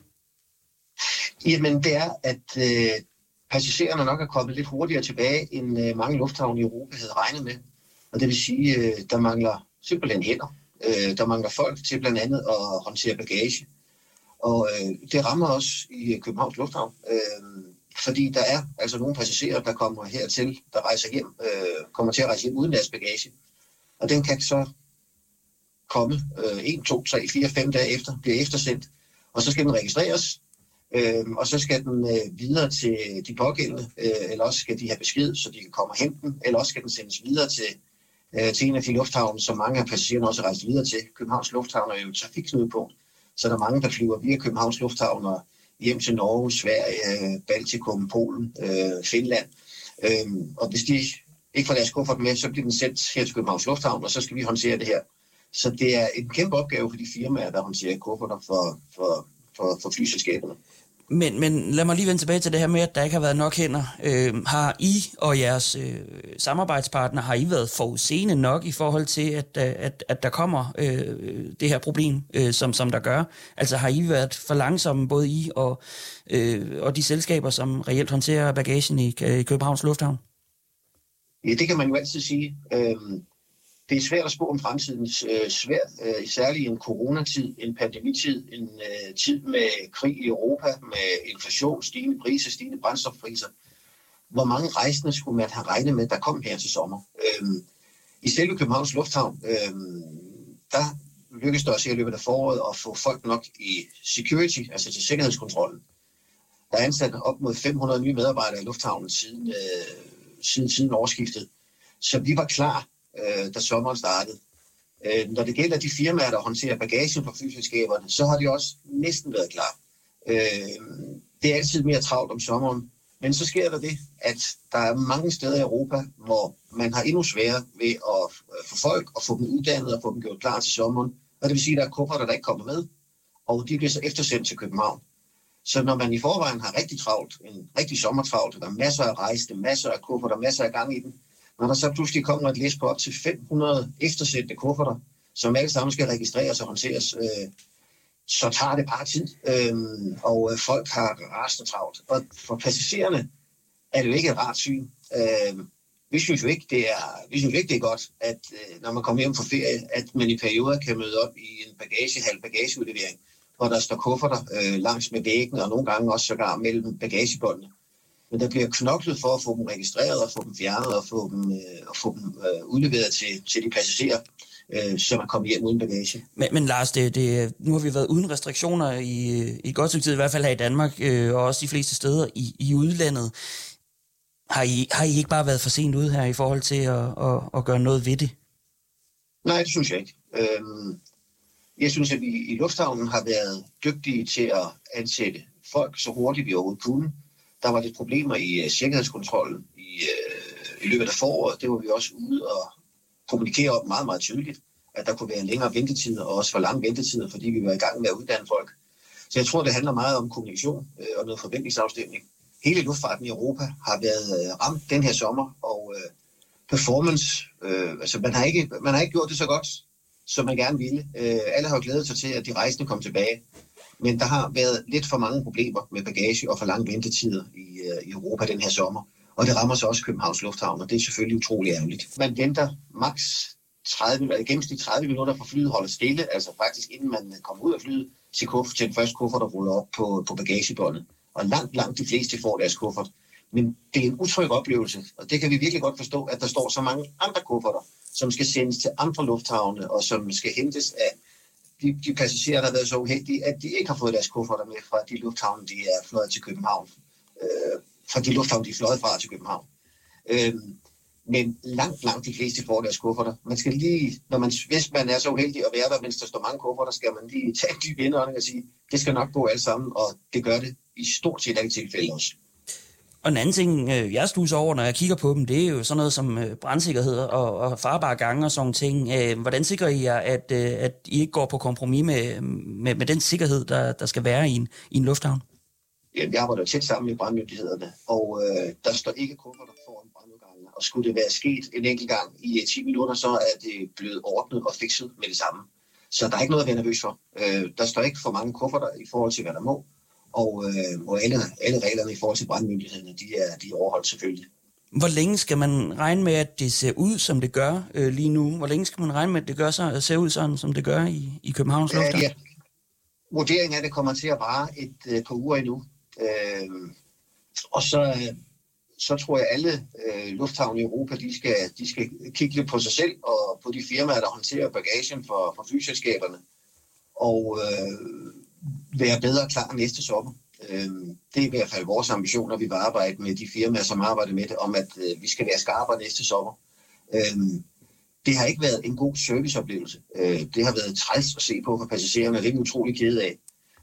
Jamen, det er, at øh, passagererne nok er kommet lidt hurtigere tilbage, end øh, mange lufthavne i Europa havde regnet med. Og det vil sige, øh, der mangler simpelthen hænder. Øh, der mangler folk til blandt andet at håndtere bagage. Og øh, det rammer os i øh, Københavns Lufthavn, øh, fordi der er altså nogle passagerer, der kommer hertil, der rejser hjem, øh, kommer til at rejse hjem uden deres bagage. Og den kan så komme øh, 1, 2, 3, 4, 5 dage efter, bliver eftersendt, og så skal den registreres, øh, og så skal den øh, videre til de pågældende, øh, eller også skal de have besked, så de kan komme og hente den, eller også skal den sendes videre til, øh, til en af de lufthavne, som mange af passagererne også rejser videre til. Københavns Lufthavn er jo et trafikknudepunkt, så der mange, der flyver via Københavns Lufthavn og hjem til Norge, Sverige, Baltikum, Polen, øh, Finland. Øh, og hvis de ikke får deres kuffert med, så bliver den sendt her til Københavns Lufthavn, og så skal vi håndtere det her. Så det er en kæmpe opgave for de firmaer, der håndterer kufferter for, for, for, for flyselskaberne. Men, men lad mig lige vende tilbage til det her med, at der ikke har været nok hænder. Øh, har I og jeres øh, samarbejdspartner, har I været forudseende nok i forhold til, at, øh, at, at der kommer øh, det her problem, øh, som, som der gør? Altså har I været for langsomme, både I og, øh, og de selskaber, som reelt håndterer bagagen i, øh, i Københavns Lufthavn? Ja, det kan man jo altid sige. Øh, det er svært at spå om fremtiden. Øh, svært, øh, særligt en coronatid, en pandemitid, en øh, tid med krig i Europa, med inflation, stigende priser, stigende brændstofpriser. Hvor mange rejsende skulle man have regnet med, der kom her til sommer? Øh, I selve Københavns Lufthavn, øh, der lykkedes det også i løbet af foråret at få folk nok i security, altså til sikkerhedskontrollen. Der er ansat op mod 500 nye medarbejdere i lufthavnen siden, øh, siden, siden årsskiftet. Så vi var klar øh, da sommeren startede. Øh, når det gælder de firmaer, der håndterer bagagen for flyselskaberne, så har de også næsten været klar. Øh, det er altid mere travlt om sommeren, men så sker der det, at der er mange steder i Europa, hvor man har endnu sværere ved at øh, få folk og få dem uddannet og få dem gjort klar til sommeren. Og det vil sige, at der er kufferter, der ikke kommer med, og de bliver så eftersendt til København. Så når man i forvejen har rigtig travlt, en rigtig sommertravlt, der er masser af rejse, masser af kufferter, masser af gang i den, når der så pludselig kommer et list på op til 500 eftersendte kufferter, som alle sammen skal registreres og håndteres, øh, så tager det bare tid, øh, og øh, folk har rasende travlt. Og for passagererne er det jo ikke et rart syn. Øh, vi synes jo ikke, det er, vi synes ikke, det er godt, at øh, når man kommer hjem fra ferie, at man i perioder kan møde op i en bagagehal bagageudlevering, hvor der står kufferter øh, langs med væggen, og nogle gange også sågar mellem bagagebåndene. Men der bliver knoklet for at få dem registreret, og få dem fjernet, og få dem, øh, og få dem øh, udleveret til, til de passagerer, øh, så man kommer hjem uden bagage. Men, men Lars, det, det, nu har vi været uden restriktioner i, i godt stykke tid, i hvert fald her i Danmark, øh, og også de fleste steder i, i udlandet. Har I, har I ikke bare været for sent ude her i forhold til at, at, at gøre noget ved det? Nej, det synes jeg ikke. Øhm, jeg synes, at vi i lufthavnen har været dygtige til at ansætte folk så hurtigt vi overhovedet kunne. Der var lidt problemer i uh, sikkerhedskontrollen i, uh, i løbet af foråret. Det var vi også ude og kommunikere om meget, meget tydeligt, at der kunne være længere ventetider og også for lange ventetider, fordi vi var i gang med at uddanne folk. Så jeg tror, det handler meget om kommunikation øh, og noget forventningsafstemning. Hele luftfarten i Europa har været øh, ramt den her sommer, og øh, performance, øh, altså man har, ikke, man har ikke gjort det så godt, som man gerne ville. Øh, alle har glædet sig til, at de rejsende kom tilbage. Men der har været lidt for mange problemer med bagage og for lange ventetider i, øh, i Europa den her sommer. Og det rammer så også Københavns Lufthavn, og det er selvfølgelig utrolig ærgerligt. Man venter maks 30, gennemsnit 30 minutter for flyet holder stille, altså faktisk inden man øh, kommer ud af flyet til, kuffert, til den første kuffert, der ruller op på, på bagagebåndet. Og langt, langt de fleste får deres kuffert. Men det er en utryg oplevelse, og det kan vi virkelig godt forstå, at der står så mange andre kufferter, som skal sendes til andre lufthavne, og som skal hentes af de, de passagerer, der har været så uheldige, at de ikke har fået deres kufferter med fra de lufthavne, de er fløjet til København. Øh, fra de lufthavne, de er fløjet fra til København. Øh, men langt, langt de fleste får deres kufferter. Man skal lige, når man, hvis man er så uheldig at være der, mens der står mange kufferter, skal man lige tage en dyb indånding og sige, det skal nok gå alt sammen, og det gør det i stort set alle tilfælde også. Og en anden ting, øh, jeg stuser over, når jeg kigger på dem, det er jo sådan noget som øh, brandsikkerhed og, og farbare gange og sådan ting. Øh, hvordan sikrer I jer, at, øh, at I ikke går på kompromis med, med, med den sikkerhed, der, der skal være i en, i en lufthavn? Jeg arbejder tæt sammen med brandmyndighederne, og øh, der står ikke kufferter foran brandudgangene. Og skulle det være sket en enkelt gang i øh, 10 minutter, så er det blevet ordnet og fikset med det samme. Så der er ikke noget at være nervøs for. Øh, der står ikke for mange kufferter i forhold til, hvad der må og, øh, og alle, alle reglerne i forhold til brandmyndighederne, de er, de er overholdt selvfølgelig. Hvor længe skal man regne med, at det ser ud, som det gør øh, lige nu? Hvor længe skal man regne med, at det gør så, ser ud sådan, som det gør i, i Københavns Lufthavn? Ja, ja. Vurderingen er, at det kommer til at vare et øh, par uger endnu. Øh, og så, så tror jeg, at alle øh, lufthavne i Europa, de skal, de skal kigge lidt på sig selv og på de firmaer, der håndterer bagagen for, for flyselskaberne. Og øh, være bedre klar næste sommer. Øh, det er i hvert fald vores ambition, når vi vil arbejde med de firmaer, som arbejder med det, om at øh, vi skal være skarpere næste sommer. Øh, det har ikke været en god serviceoplevelse. Det har været træls at se på for passagererne, og det er vi utrolig kede af.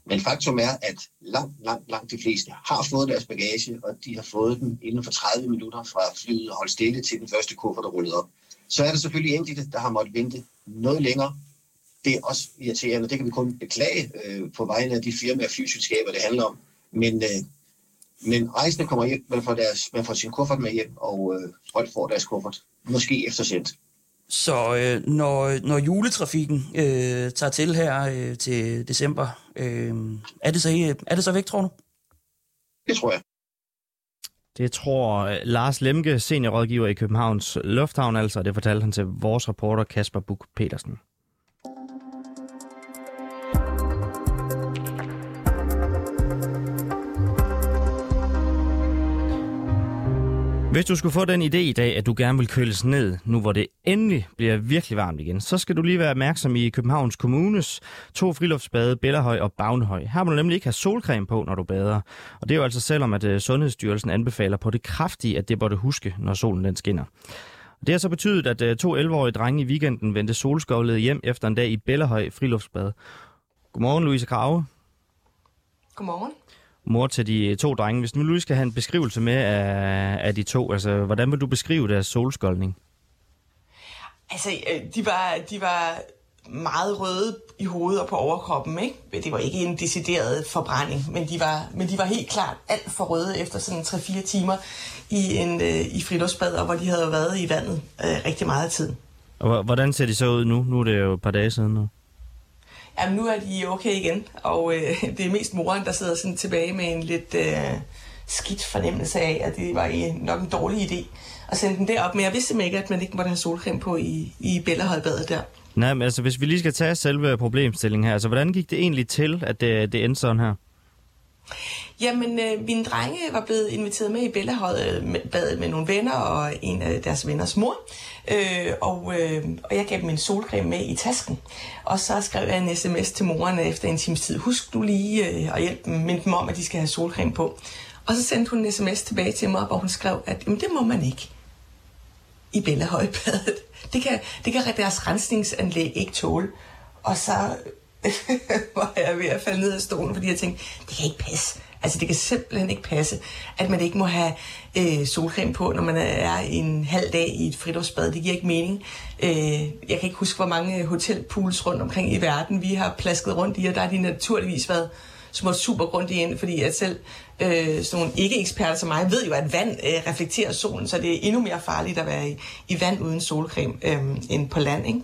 Men faktum er, at langt, langt, langt de fleste har fået deres bagage, og de har fået den inden for 30 minutter fra flyet og holdt stille til den første kuffert, der rullede op. Så er der selvfølgelig enkelte, der har måttet vente noget længere, det er også irriterende. Det kan vi kun beklage øh, på vegne af de firmaer og flyselskaber, det handler om. Men, øh, men rejsende kommer hjem, man får, deres, man får sin kuffert med hjem, og øh, folk får deres kuffert. Måske eftersendt. Så øh, når, når juletrafikken øh, tager til her øh, til december, øh, er, det så, er det så væk, tror du? Det tror jeg. Det tror øh, Lars Lemke, seniorrådgiver i Københavns Lufthavn, altså, det fortalte han til vores reporter Kasper Buk petersen Hvis du skulle få den idé i dag, at du gerne vil køles ned, nu hvor det endelig bliver virkelig varmt igen, så skal du lige være opmærksom i Københavns Kommunes to friluftsbade, Bellerhøj og Bagnehøj. Her må du nemlig ikke have solcreme på, når du bader. Og det er jo altså selvom, at øh, Sundhedsstyrelsen anbefaler på det kraftige, at det bør du huske, når solen den skinner. Det har så betydet, at øh, to 11-årige drenge i weekenden vendte solskovlet hjem efter en dag i Bellerhøj friluftsbad. Godmorgen, Louise Krave. Godmorgen mor til de to drenge. Hvis nu lige skal have en beskrivelse med af, af de to, altså hvordan vil du beskrive deres solskoldning? Altså, øh, de var, de var meget røde i hovedet og på overkroppen, ikke? Det var ikke en decideret forbrænding, men de var, men de var helt klart alt for røde efter sådan 3-4 timer i en øh, i friluftsbad, hvor de havde været i vandet øh, rigtig meget tid. Og hvordan ser de så ud nu? Nu er det jo et par dage siden nu. Jamen, nu er de okay igen, og øh, det er mest moren, der sidder sådan tilbage med en lidt øh, skidt fornemmelse af, at det var en, nok en dårlig idé at sende den derop. Men jeg vidste simpelthen ikke, at man ikke måtte have solcreme på i, i Bellahøjbadet der. Nej, men altså hvis vi lige skal tage selve problemstillingen her, altså hvordan gik det egentlig til, at det, det endte sådan her? Jamen, øh, mine drenge var blevet inviteret med i Bellahøjet øh, med, badet med nogle venner og en af deres venners mor. Øh, og, øh, og jeg gav dem en solcreme med i tasken. Og så skrev jeg en sms til moren efter en times tid. Husk du lige øh, at hjælpe dem, minde dem om, at de skal have solcreme på. Og så sendte hun en sms tilbage til mig, hvor hun skrev, at jamen, det må man ikke i Bellahøjbadet. Det kan, det kan deres rensningsanlæg ikke tåle. Og så var jeg ved at falde ned af stolen, fordi jeg tænkte, det kan ikke passe. Altså, det kan simpelthen ikke passe, at man ikke må have øh, solcreme på, når man er en halv dag i et fridårsbad. Det giver ikke mening. Øh, jeg kan ikke huske, hvor mange øh, hotelpools rundt omkring i verden vi har plasket rundt i, og der har de naturligvis været små super grundigt ind, fordi at selv øh, sådan nogle ikke-eksperter som mig ved jo, at vand øh, reflekterer solen, så det er endnu mere farligt at være i, i vand uden solcreme øh, end på land. Ikke?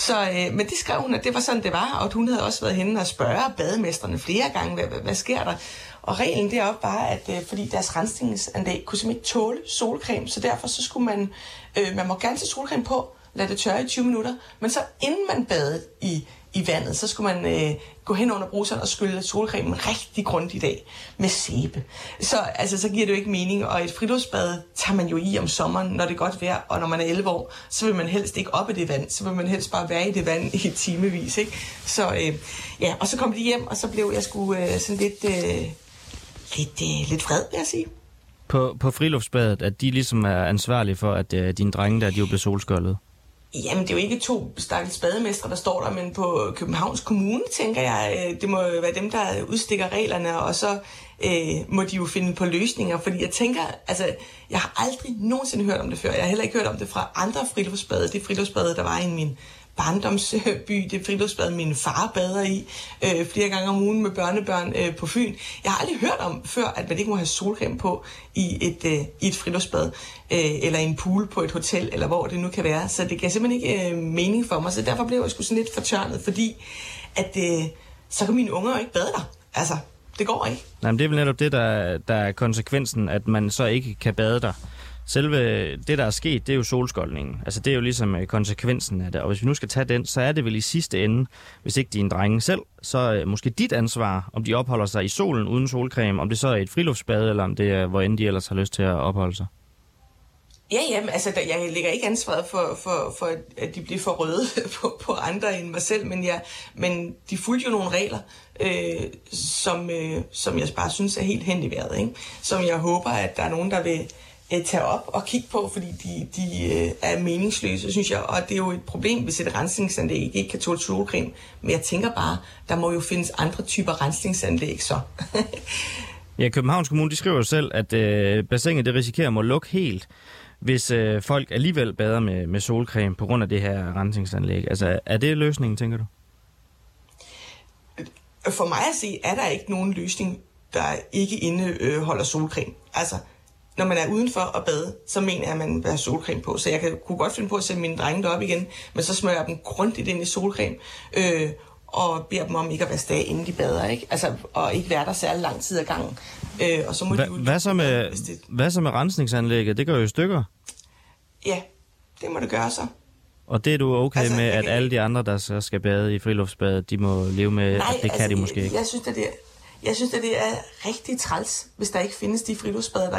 Så, øh, men det skrev hun, at det var sådan, det var, og hun havde også været henne og spørge bademesterne flere gange, hvad, hvad, hvad sker der? Og reglen deroppe var, at øh, fordi deres rensningsanlæg kunne simpelthen ikke tåle solcreme, så derfor så skulle man, øh, man må gerne tage solcreme på, lade det tørre i 20 minutter, men så inden man badede i i vandet, så skulle man øh, gå hen under bruseren og skylle solcremen rigtig grundigt af med sæbe. Så, altså, så giver det jo ikke mening, og et friluftsbad tager man jo i om sommeren, når det er godt vejr, og når man er 11 år, så vil man helst ikke op i det vand, så vil man helst bare være i det vand i timevis, ikke? Så øh, ja, og så kom de hjem, og så blev jeg sgu øh, sådan lidt, øh, lidt, øh, lidt vred, vil jeg sige. På, på friluftsbadet, at de ligesom er ansvarlige for, at øh, dine drenge der, de jo blev solskoldet? Jamen, det er jo ikke to stakkels bademestre, der står der, men på Københavns Kommune, tænker jeg, øh, det må være dem, der udstikker reglerne, og så øh, må de jo finde på løsninger, fordi jeg tænker, altså, jeg har aldrig nogensinde hørt om det før. Jeg har heller ikke hørt om det fra andre friluftsbade. Det friluftsbade, der var i min barndomsby, det friluftsbad, min far bader i øh, flere gange om ugen med børnebørn øh, på Fyn. Jeg har aldrig hørt om før, at man ikke må have solcreme på i et, øh, i et friluftsbad, øh, eller i en pool på et hotel, eller hvor det nu kan være. Så det gav simpelthen ikke øh, mening for mig, så derfor blev jeg sgu sådan lidt fortørnet, fordi at øh, så kan mine unger jo ikke bade der. Altså, det går ikke. Nej, men det er vel netop det, der, der er konsekvensen, at man så ikke kan bade der selve det, der er sket, det er jo solskoldningen. Altså det er jo ligesom øh, konsekvensen af det. Og hvis vi nu skal tage den, så er det vel i sidste ende, hvis ikke dine drenge selv, så øh, måske dit ansvar, om de opholder sig i solen uden solcreme, om det så er et friluftsbad, eller om det er, hvor end de ellers har lyst til at opholde sig. Ja, ja, altså, jeg lægger ikke ansvaret for, for, for, at de bliver for røde på, på andre end mig selv, men, jeg, men de fulgte jo nogle regler, øh, som, øh, som jeg bare synes er helt hen i vejret, ikke? som jeg håber, at der er nogen, der vil, øh, tage op og kigge på, fordi de, de øh, er meningsløse, synes jeg. Og det er jo et problem, hvis et rensningsanlæg ikke kan tåle solcreme. Men jeg tænker bare, der må jo findes andre typer rensningsanlæg så. ja, Københavns Kommune de skriver jo selv, at øh, bassinet det risikerer at må lukke helt, hvis øh, folk alligevel bader med, med solcreme på grund af det her rensningsanlæg. Altså, er det løsningen, tænker du? For mig at se, er der ikke nogen løsning, der ikke indeholder solcreme. Altså, når man er udenfor og bade, så mener jeg, at man vil have solcreme på. Så jeg kan, kunne godt finde på at sætte mine drenge derop igen, men så smører jeg dem grundigt ind i solcreme, øh, og beder dem om ikke at være stage, inden de bader, ikke? Altså, og ikke være der særlig lang tid ad gangen. Øh, og så må Hva, de hvad, så med, det... hvad så med rensningsanlægget? Det går jo i stykker. Ja, det må det gøre så. Og det er du okay altså, med, at kan... alle de andre, der så skal bade i friluftsbadet, de må leve med, Nej, at det altså, kan de måske ikke? Jeg synes, at det er, jeg synes, at det er rigtig træls, hvis der ikke findes de friluftsbader, der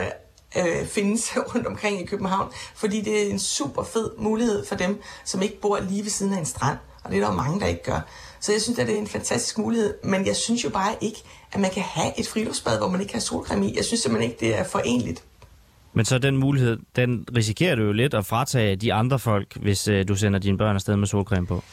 øh, findes rundt omkring i København, fordi det er en super fed mulighed for dem, som ikke bor lige ved siden af en strand, og det er der jo mange, der ikke gør. Så jeg synes, at det er en fantastisk mulighed, men jeg synes jo bare ikke, at man kan have et friluftsbad, hvor man ikke har solcreme i. Jeg synes simpelthen ikke, det er forenligt. Men så den mulighed, den risikerer du jo lidt at fratage de andre folk, hvis øh, du sender dine børn afsted med solcreme på.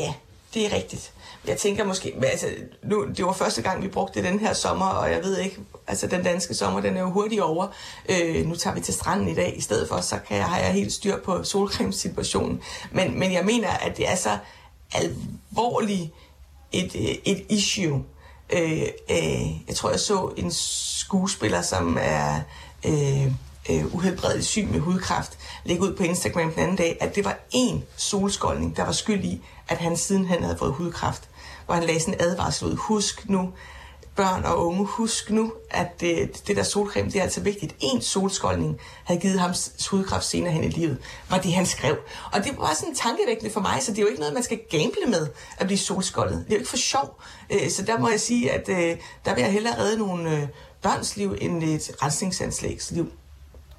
Ja, det er rigtigt. Jeg tænker måske, men altså, nu, det var første gang, vi brugte det den her sommer, og jeg ved ikke, altså den danske sommer, den er jo hurtigt over. Øh, nu tager vi til stranden i dag i stedet for, så kan jeg, har jeg helt styr på solcremesituationen. Men, men jeg mener, at det er så alvorligt et, øh, et issue. Øh, øh, jeg tror, jeg så en skuespiller, som er... Øh, øh, uhelbredeligt syg med hudkræft, lægge ud på Instagram den anden dag, at det var én solskoldning, der var skyld i, at han sidenhen havde fået hudkræft. Hvor han lagde sådan en advarsel ud. Husk nu, børn og unge, husk nu, at det, det der solcreme, det er altså vigtigt. En solskoldning havde givet ham hudkræft senere hen i livet, var det, han skrev. Og det var sådan tankevækkende for mig, så det er jo ikke noget, man skal gamble med at blive solskoldet. Det er jo ikke for sjov. Øh, så der må jeg sige, at øh, der vil jeg hellere redde nogle øh, børns liv end et rensningsanslags liv.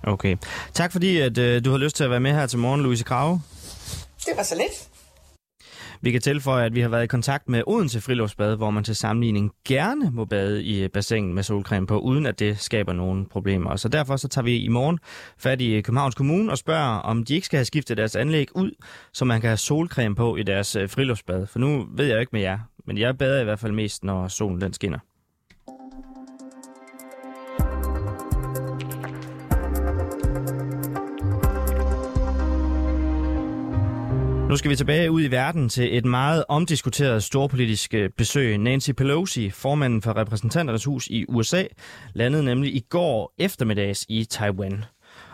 Okay. Tak fordi, at du har lyst til at være med her til morgen, Louise Krave. Det var så lidt. Vi kan tilføje, at vi har været i kontakt med Odense Friluftsbad, hvor man til sammenligning gerne må bade i øh, bassinet med solcreme på, uden at det skaber nogen problemer. Så derfor så tager vi i morgen fat i øh, Københavns Kommune og spørger, om de ikke skal have skiftet deres anlæg ud, så man kan have solcreme på i deres øh, friluftsbad. For nu ved jeg ikke med jer, men jeg bader i hvert fald mest, når solen den skinner. Nu skal vi tilbage ud i verden til et meget omdiskuteret storpolitisk øh, besøg. Nancy Pelosi, formanden for repræsentanternes hus i USA, landede nemlig i går eftermiddags i Taiwan.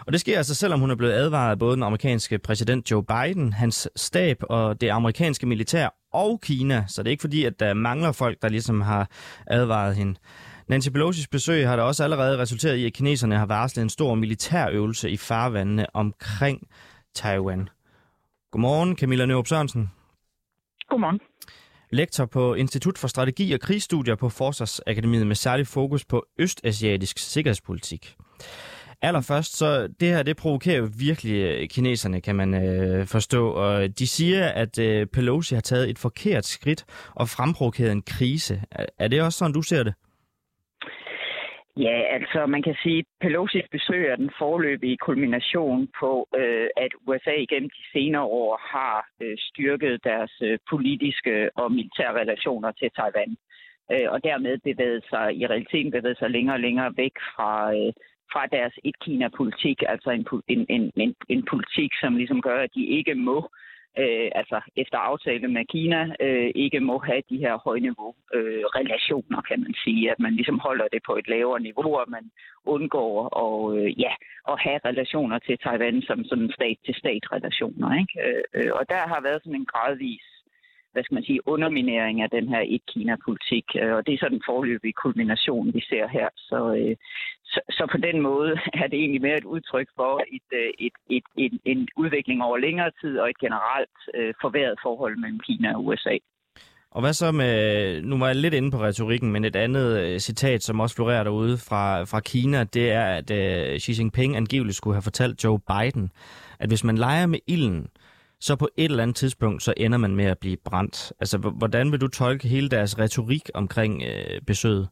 Og det sker altså, selvom hun er blevet advaret af både den amerikanske præsident Joe Biden, hans stab og det amerikanske militær og Kina. Så det er ikke fordi, at der mangler folk, der ligesom har advaret hende. Nancy Pelosi's besøg har da også allerede resulteret i, at kineserne har varslet en stor militærøvelse i farvandene omkring Taiwan. Godmorgen, Camilla Nørup Sørensen. Godmorgen. Lektor på Institut for Strategi og Krigsstudier på Forsvarsakademiet med særlig fokus på østasiatisk sikkerhedspolitik. Allerførst, så det her, det provokerer jo virkelig øh, kineserne, kan man øh, forstå. Og de siger, at øh, Pelosi har taget et forkert skridt og fremprovokeret en krise. Er, er det også sådan, du ser det? Ja, altså man kan sige, at Pelosi's besøg er den forløbige kulmination på, øh, at USA igennem de senere år har øh, styrket deres øh, politiske og militære relationer til Taiwan. Øh, og dermed bevæget sig, i realiteten bevæget sig længere og længere væk fra, øh, fra deres et-Kina-politik, altså en, en, en, en politik, som ligesom gør, at de ikke må øh, øh, altså efter aftale med Kina, øh, ikke må have de her højniveau øh, relationer, kan man sige. At man ligesom holder det på et lavere niveau, og man undgår at, øh, ja, at have relationer til Taiwan som sådan stat-til-stat-relationer. Ikke? Øh, øh, og der har været sådan en gradvis hvad skal man sige, underminering af den her et-Kina-politik. Øh, og det er sådan den forløbige kulmination, vi ser her. Så, øh, så, så på den måde er det egentlig mere et udtryk for et, øh, et, et, et, en udvikling over længere tid og et generelt forværret forhold mellem Kina og USA. Og hvad så med, nu var jeg lidt inde på retorikken, men et andet citat, som også florerer derude fra, fra Kina, det er, at uh, Xi Jinping angiveligt skulle have fortalt Joe Biden, at hvis man leger med ilden, så på et eller andet tidspunkt, så ender man med at blive brændt. Altså, hvordan vil du tolke hele deres retorik omkring øh, besøget?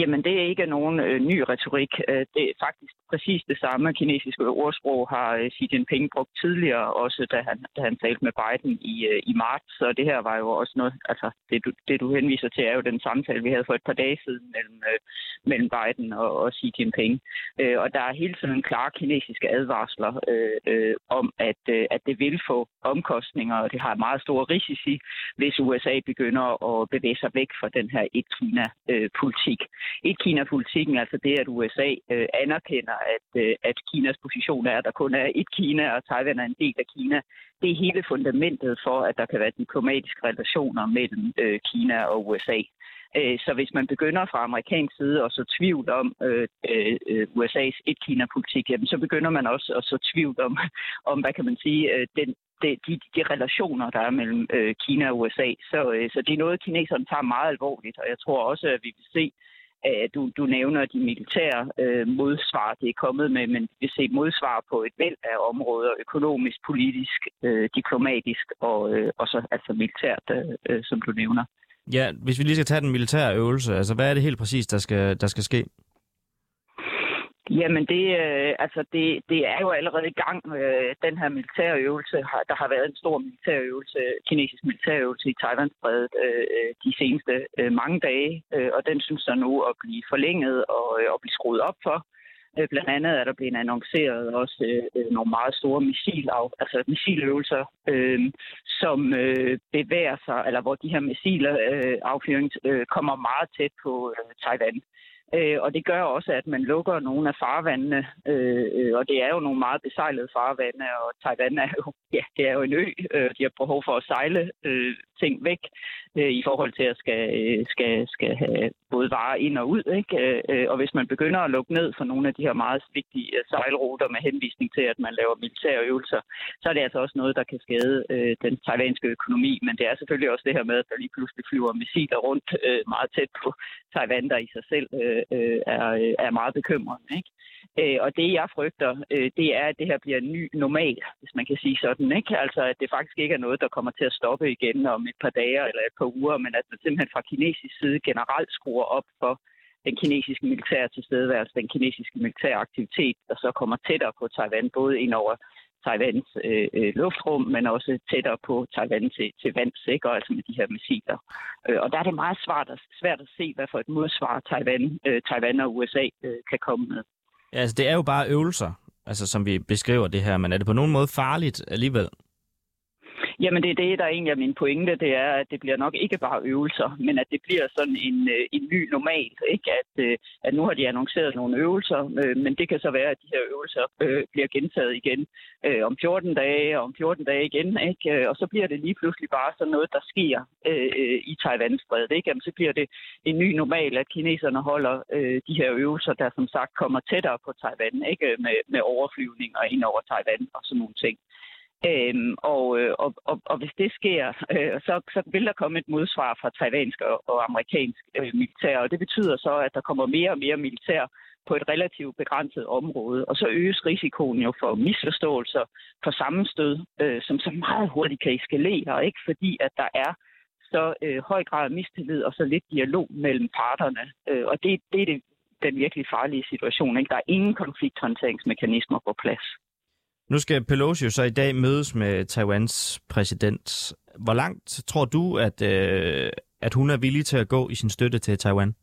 Jamen, det er ikke nogen øh, ny retorik. Øh, det er faktisk præcis det samme kinesiske ordsprog har øh, Xi Jinping brugt tidligere, også da han, da han talte med Biden i, øh, i marts. Så det her var jo også noget, altså det du, det du henviser til er jo den samtale, vi havde for et par dage siden mellem, øh, mellem Biden og, og Xi Jinping. Øh, og der er hele tiden klare kinesiske advarsler øh, øh, om, at, øh, at det vil få omkostninger, og det har meget store risici, hvis USA begynder at bevæge sig væk fra den her et-Kina-politik. Øh, et-Kina-politikken, altså det, at USA øh, anerkender, at, øh, at Kinas position er, at der kun er et Kina, og Taiwan er en del af Kina. Det er hele fundamentet for, at der kan være diplomatiske relationer mellem øh, Kina og USA. Øh, så hvis man begynder fra amerikansk side at så tvivl om øh, øh, USA's et-Kina-politik, jamen, så begynder man også at så tvivl om, om hvad kan man sige, øh, den, de, de, de relationer, der er mellem øh, Kina og USA. Så, øh, så det er noget, kineserne tager meget alvorligt, og jeg tror også, at vi vil se Øh, du, du nævner de militære øh, modsvar, det er kommet med, men vi ser modsvar på et væld af områder, økonomisk, politisk, øh, diplomatisk og, øh, og så altså militært, øh, øh, som du nævner. Ja, hvis vi lige skal tage den militære øvelse, altså hvad er det helt præcis, der skal, der skal ske? Jamen, det, øh, altså det, det er jo allerede i gang. Øh, den her militærøvelse, har, der har været en stor militærøvelse, kinesisk militærøvelse i Taiwanstrædet øh, øh, de seneste øh, mange dage, øh, og den synes der nu at blive forlænget og øh, at blive skruet op for. Øh, blandt andet er der blevet annonceret også øh, øh nogle meget store missilav, altså missiløvelser, øh, som øh, bevæger sig, eller hvor de her missilaffyring øh, øh, kommer meget tæt på øh, Taiwan. Øh, Øh, og det gør også, at man lukker nogle af farvandene, øh, øh, og det er jo nogle meget besejlede farvande, og Taiwan er jo, ja, det er jo en ø. Øh, de har behov for at sejle øh, ting væk øh, i forhold til at skal, øh, skal, skal have både varer ind og ud. Ikke? Øh, og hvis man begynder at lukke ned for nogle af de her meget vigtige sejlruter med henvisning til, at man laver militære øvelser, så er det altså også noget, der kan skade øh, den taiwanske økonomi. Men det er selvfølgelig også det her med, at der lige pludselig flyver missiler rundt øh, meget tæt på Taiwan, der i sig selv øh, øh, er, er meget bekymrende. Ikke? Øh, og det, jeg frygter, øh, det er, at det her bliver en ny normal, hvis man kan sige sådan. Ikke? Altså, at det faktisk ikke er noget, der kommer til at stoppe igen om et par dage eller et par uger, men at man simpelthen fra kinesisk side generelt skruer op for den kinesiske militære tilstedeværelse, den kinesiske militære aktivitet, der så kommer tættere på Taiwan, både ind over Taiwans øh, øh, luftrum, men også tættere på Taiwan til, til vands, ikke? Og altså med de her missiler. Øh, og der er det meget svært at, svært at se, hvad for et modsvar Taiwan, øh, Taiwan og USA øh, kan komme med. Ja, altså det er jo bare øvelser, altså som vi beskriver det her, men er det på nogen måde farligt alligevel? Jamen det er det, der egentlig er min pointe, det er, at det bliver nok ikke bare øvelser, men at det bliver sådan en, øh, en ny normal, ikke? At, øh, at nu har de annonceret nogle øvelser, øh, men det kan så være, at de her øvelser bliver gentaget igen om 14 dage, og om 14 dage igen, ikke? Og så bliver det lige pludselig bare sådan noget, der sker i Taiwan-strædet, ikke? Jamen, så bliver det en ny normal, at kineserne holder de her øvelser, der som sagt kommer tættere på Taiwan, ikke? Med, med overflyvninger ind over Taiwan og sådan nogle ting. Øhm, og, øh, og, og, og hvis det sker, øh, så, så vil der komme et modsvar fra taiwansk og, og amerikansk øh, militær, og det betyder så, at der kommer mere og mere militær på et relativt begrænset område, og så øges risikoen jo for misforståelser, for sammenstød, øh, som så meget hurtigt kan eskalere, ikke? fordi at der er så øh, høj grad af mistillid og så lidt dialog mellem parterne. Øh, og det, det er det, den virkelig farlige situation. Ikke? Der er ingen konflikthåndteringsmekanismer på plads. Nu skal Pelosi jo så i dag mødes med Taiwans præsident. Hvor langt tror du, at, øh, at hun er villig til at gå i sin støtte til Taiwan?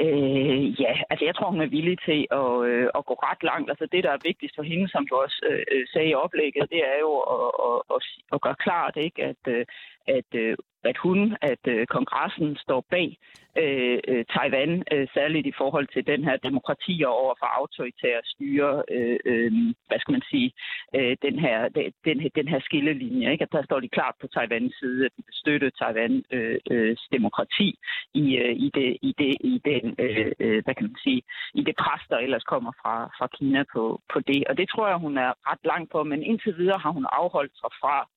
Øh, ja, altså jeg tror, hun er villig til at, øh, at gå ret langt. Altså det, der er vigtigst for hende, som du også øh, sagde i oplægget, det er jo at, at, at, at gøre klart, ikke, at, øh, at øh, at hun, at øh, kongressen står bag øh, øh, Taiwan, øh, særligt i forhold til den her demokrati og over for autoritære styre, øh, øh, hvad skal man sige, øh, den, her, den, den her skillelinje. Ikke? At der står de klart på Taiwans side, at de vil støtte Taiwans øh, øh, demokrati i, øh, i, det, i, det, i den, øh, øh, hvad kan man sige, i det pres, der ellers kommer fra, fra Kina på, på det. Og det tror jeg, hun er ret langt på, men indtil videre har hun afholdt sig fra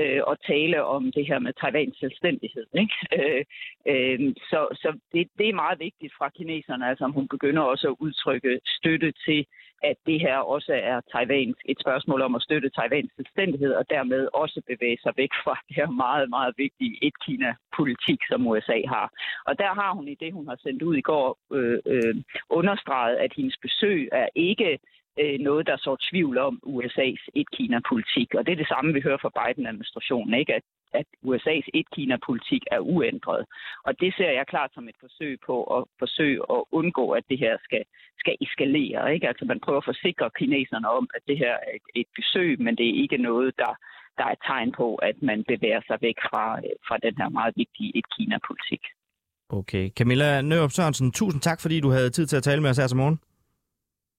øh, og tale om det her med Taiwans selvstændighed. Ikke? Øh, øh, så så det, det er meget vigtigt fra kineserne, altså om hun begynder også at udtrykke støtte til, at det her også er Taiwans, et spørgsmål om at støtte Taiwans selvstændighed, og dermed også bevæge sig væk fra det her meget, meget vigtige et-Kina-politik, som USA har. Og der har hun i det, hun har sendt ud i går, øh, øh, understreget, at hendes besøg er ikke øh, noget, der så tvivl om USA's et-Kina-politik. Og det er det samme, vi hører fra Biden-administrationen, ikke? At, at USA's et-Kina-politik er uændret. Og det ser jeg klart som et forsøg på at forsøge at undgå, at det her skal, skal eskalere. Ikke? Altså man prøver at forsikre kineserne om, at det her er et, et besøg, men det er ikke noget, der, der er et tegn på, at man bevæger sig væk fra, fra den her meget vigtige et-Kina-politik. Okay. Camilla Nørup Sørensen, tusind tak, fordi du havde tid til at tale med os her til morgen.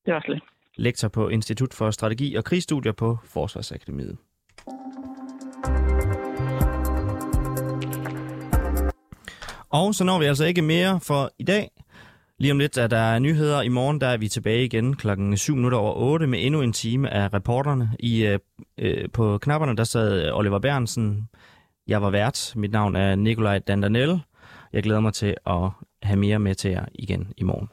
Det var slet lektor på Institut for Strategi og Krigsstudier på Forsvarsakademiet. Og så når vi altså ikke mere for i dag. Lige om lidt er der nyheder. I morgen der er vi tilbage igen klokken 7 minutter over 8 med endnu en time af reporterne. I, øh, øh, på knapperne der sad Oliver Bernsen. Jeg var vært. Mit navn er Nikolaj Dandanel. Jeg glæder mig til at have mere med til jer igen i morgen.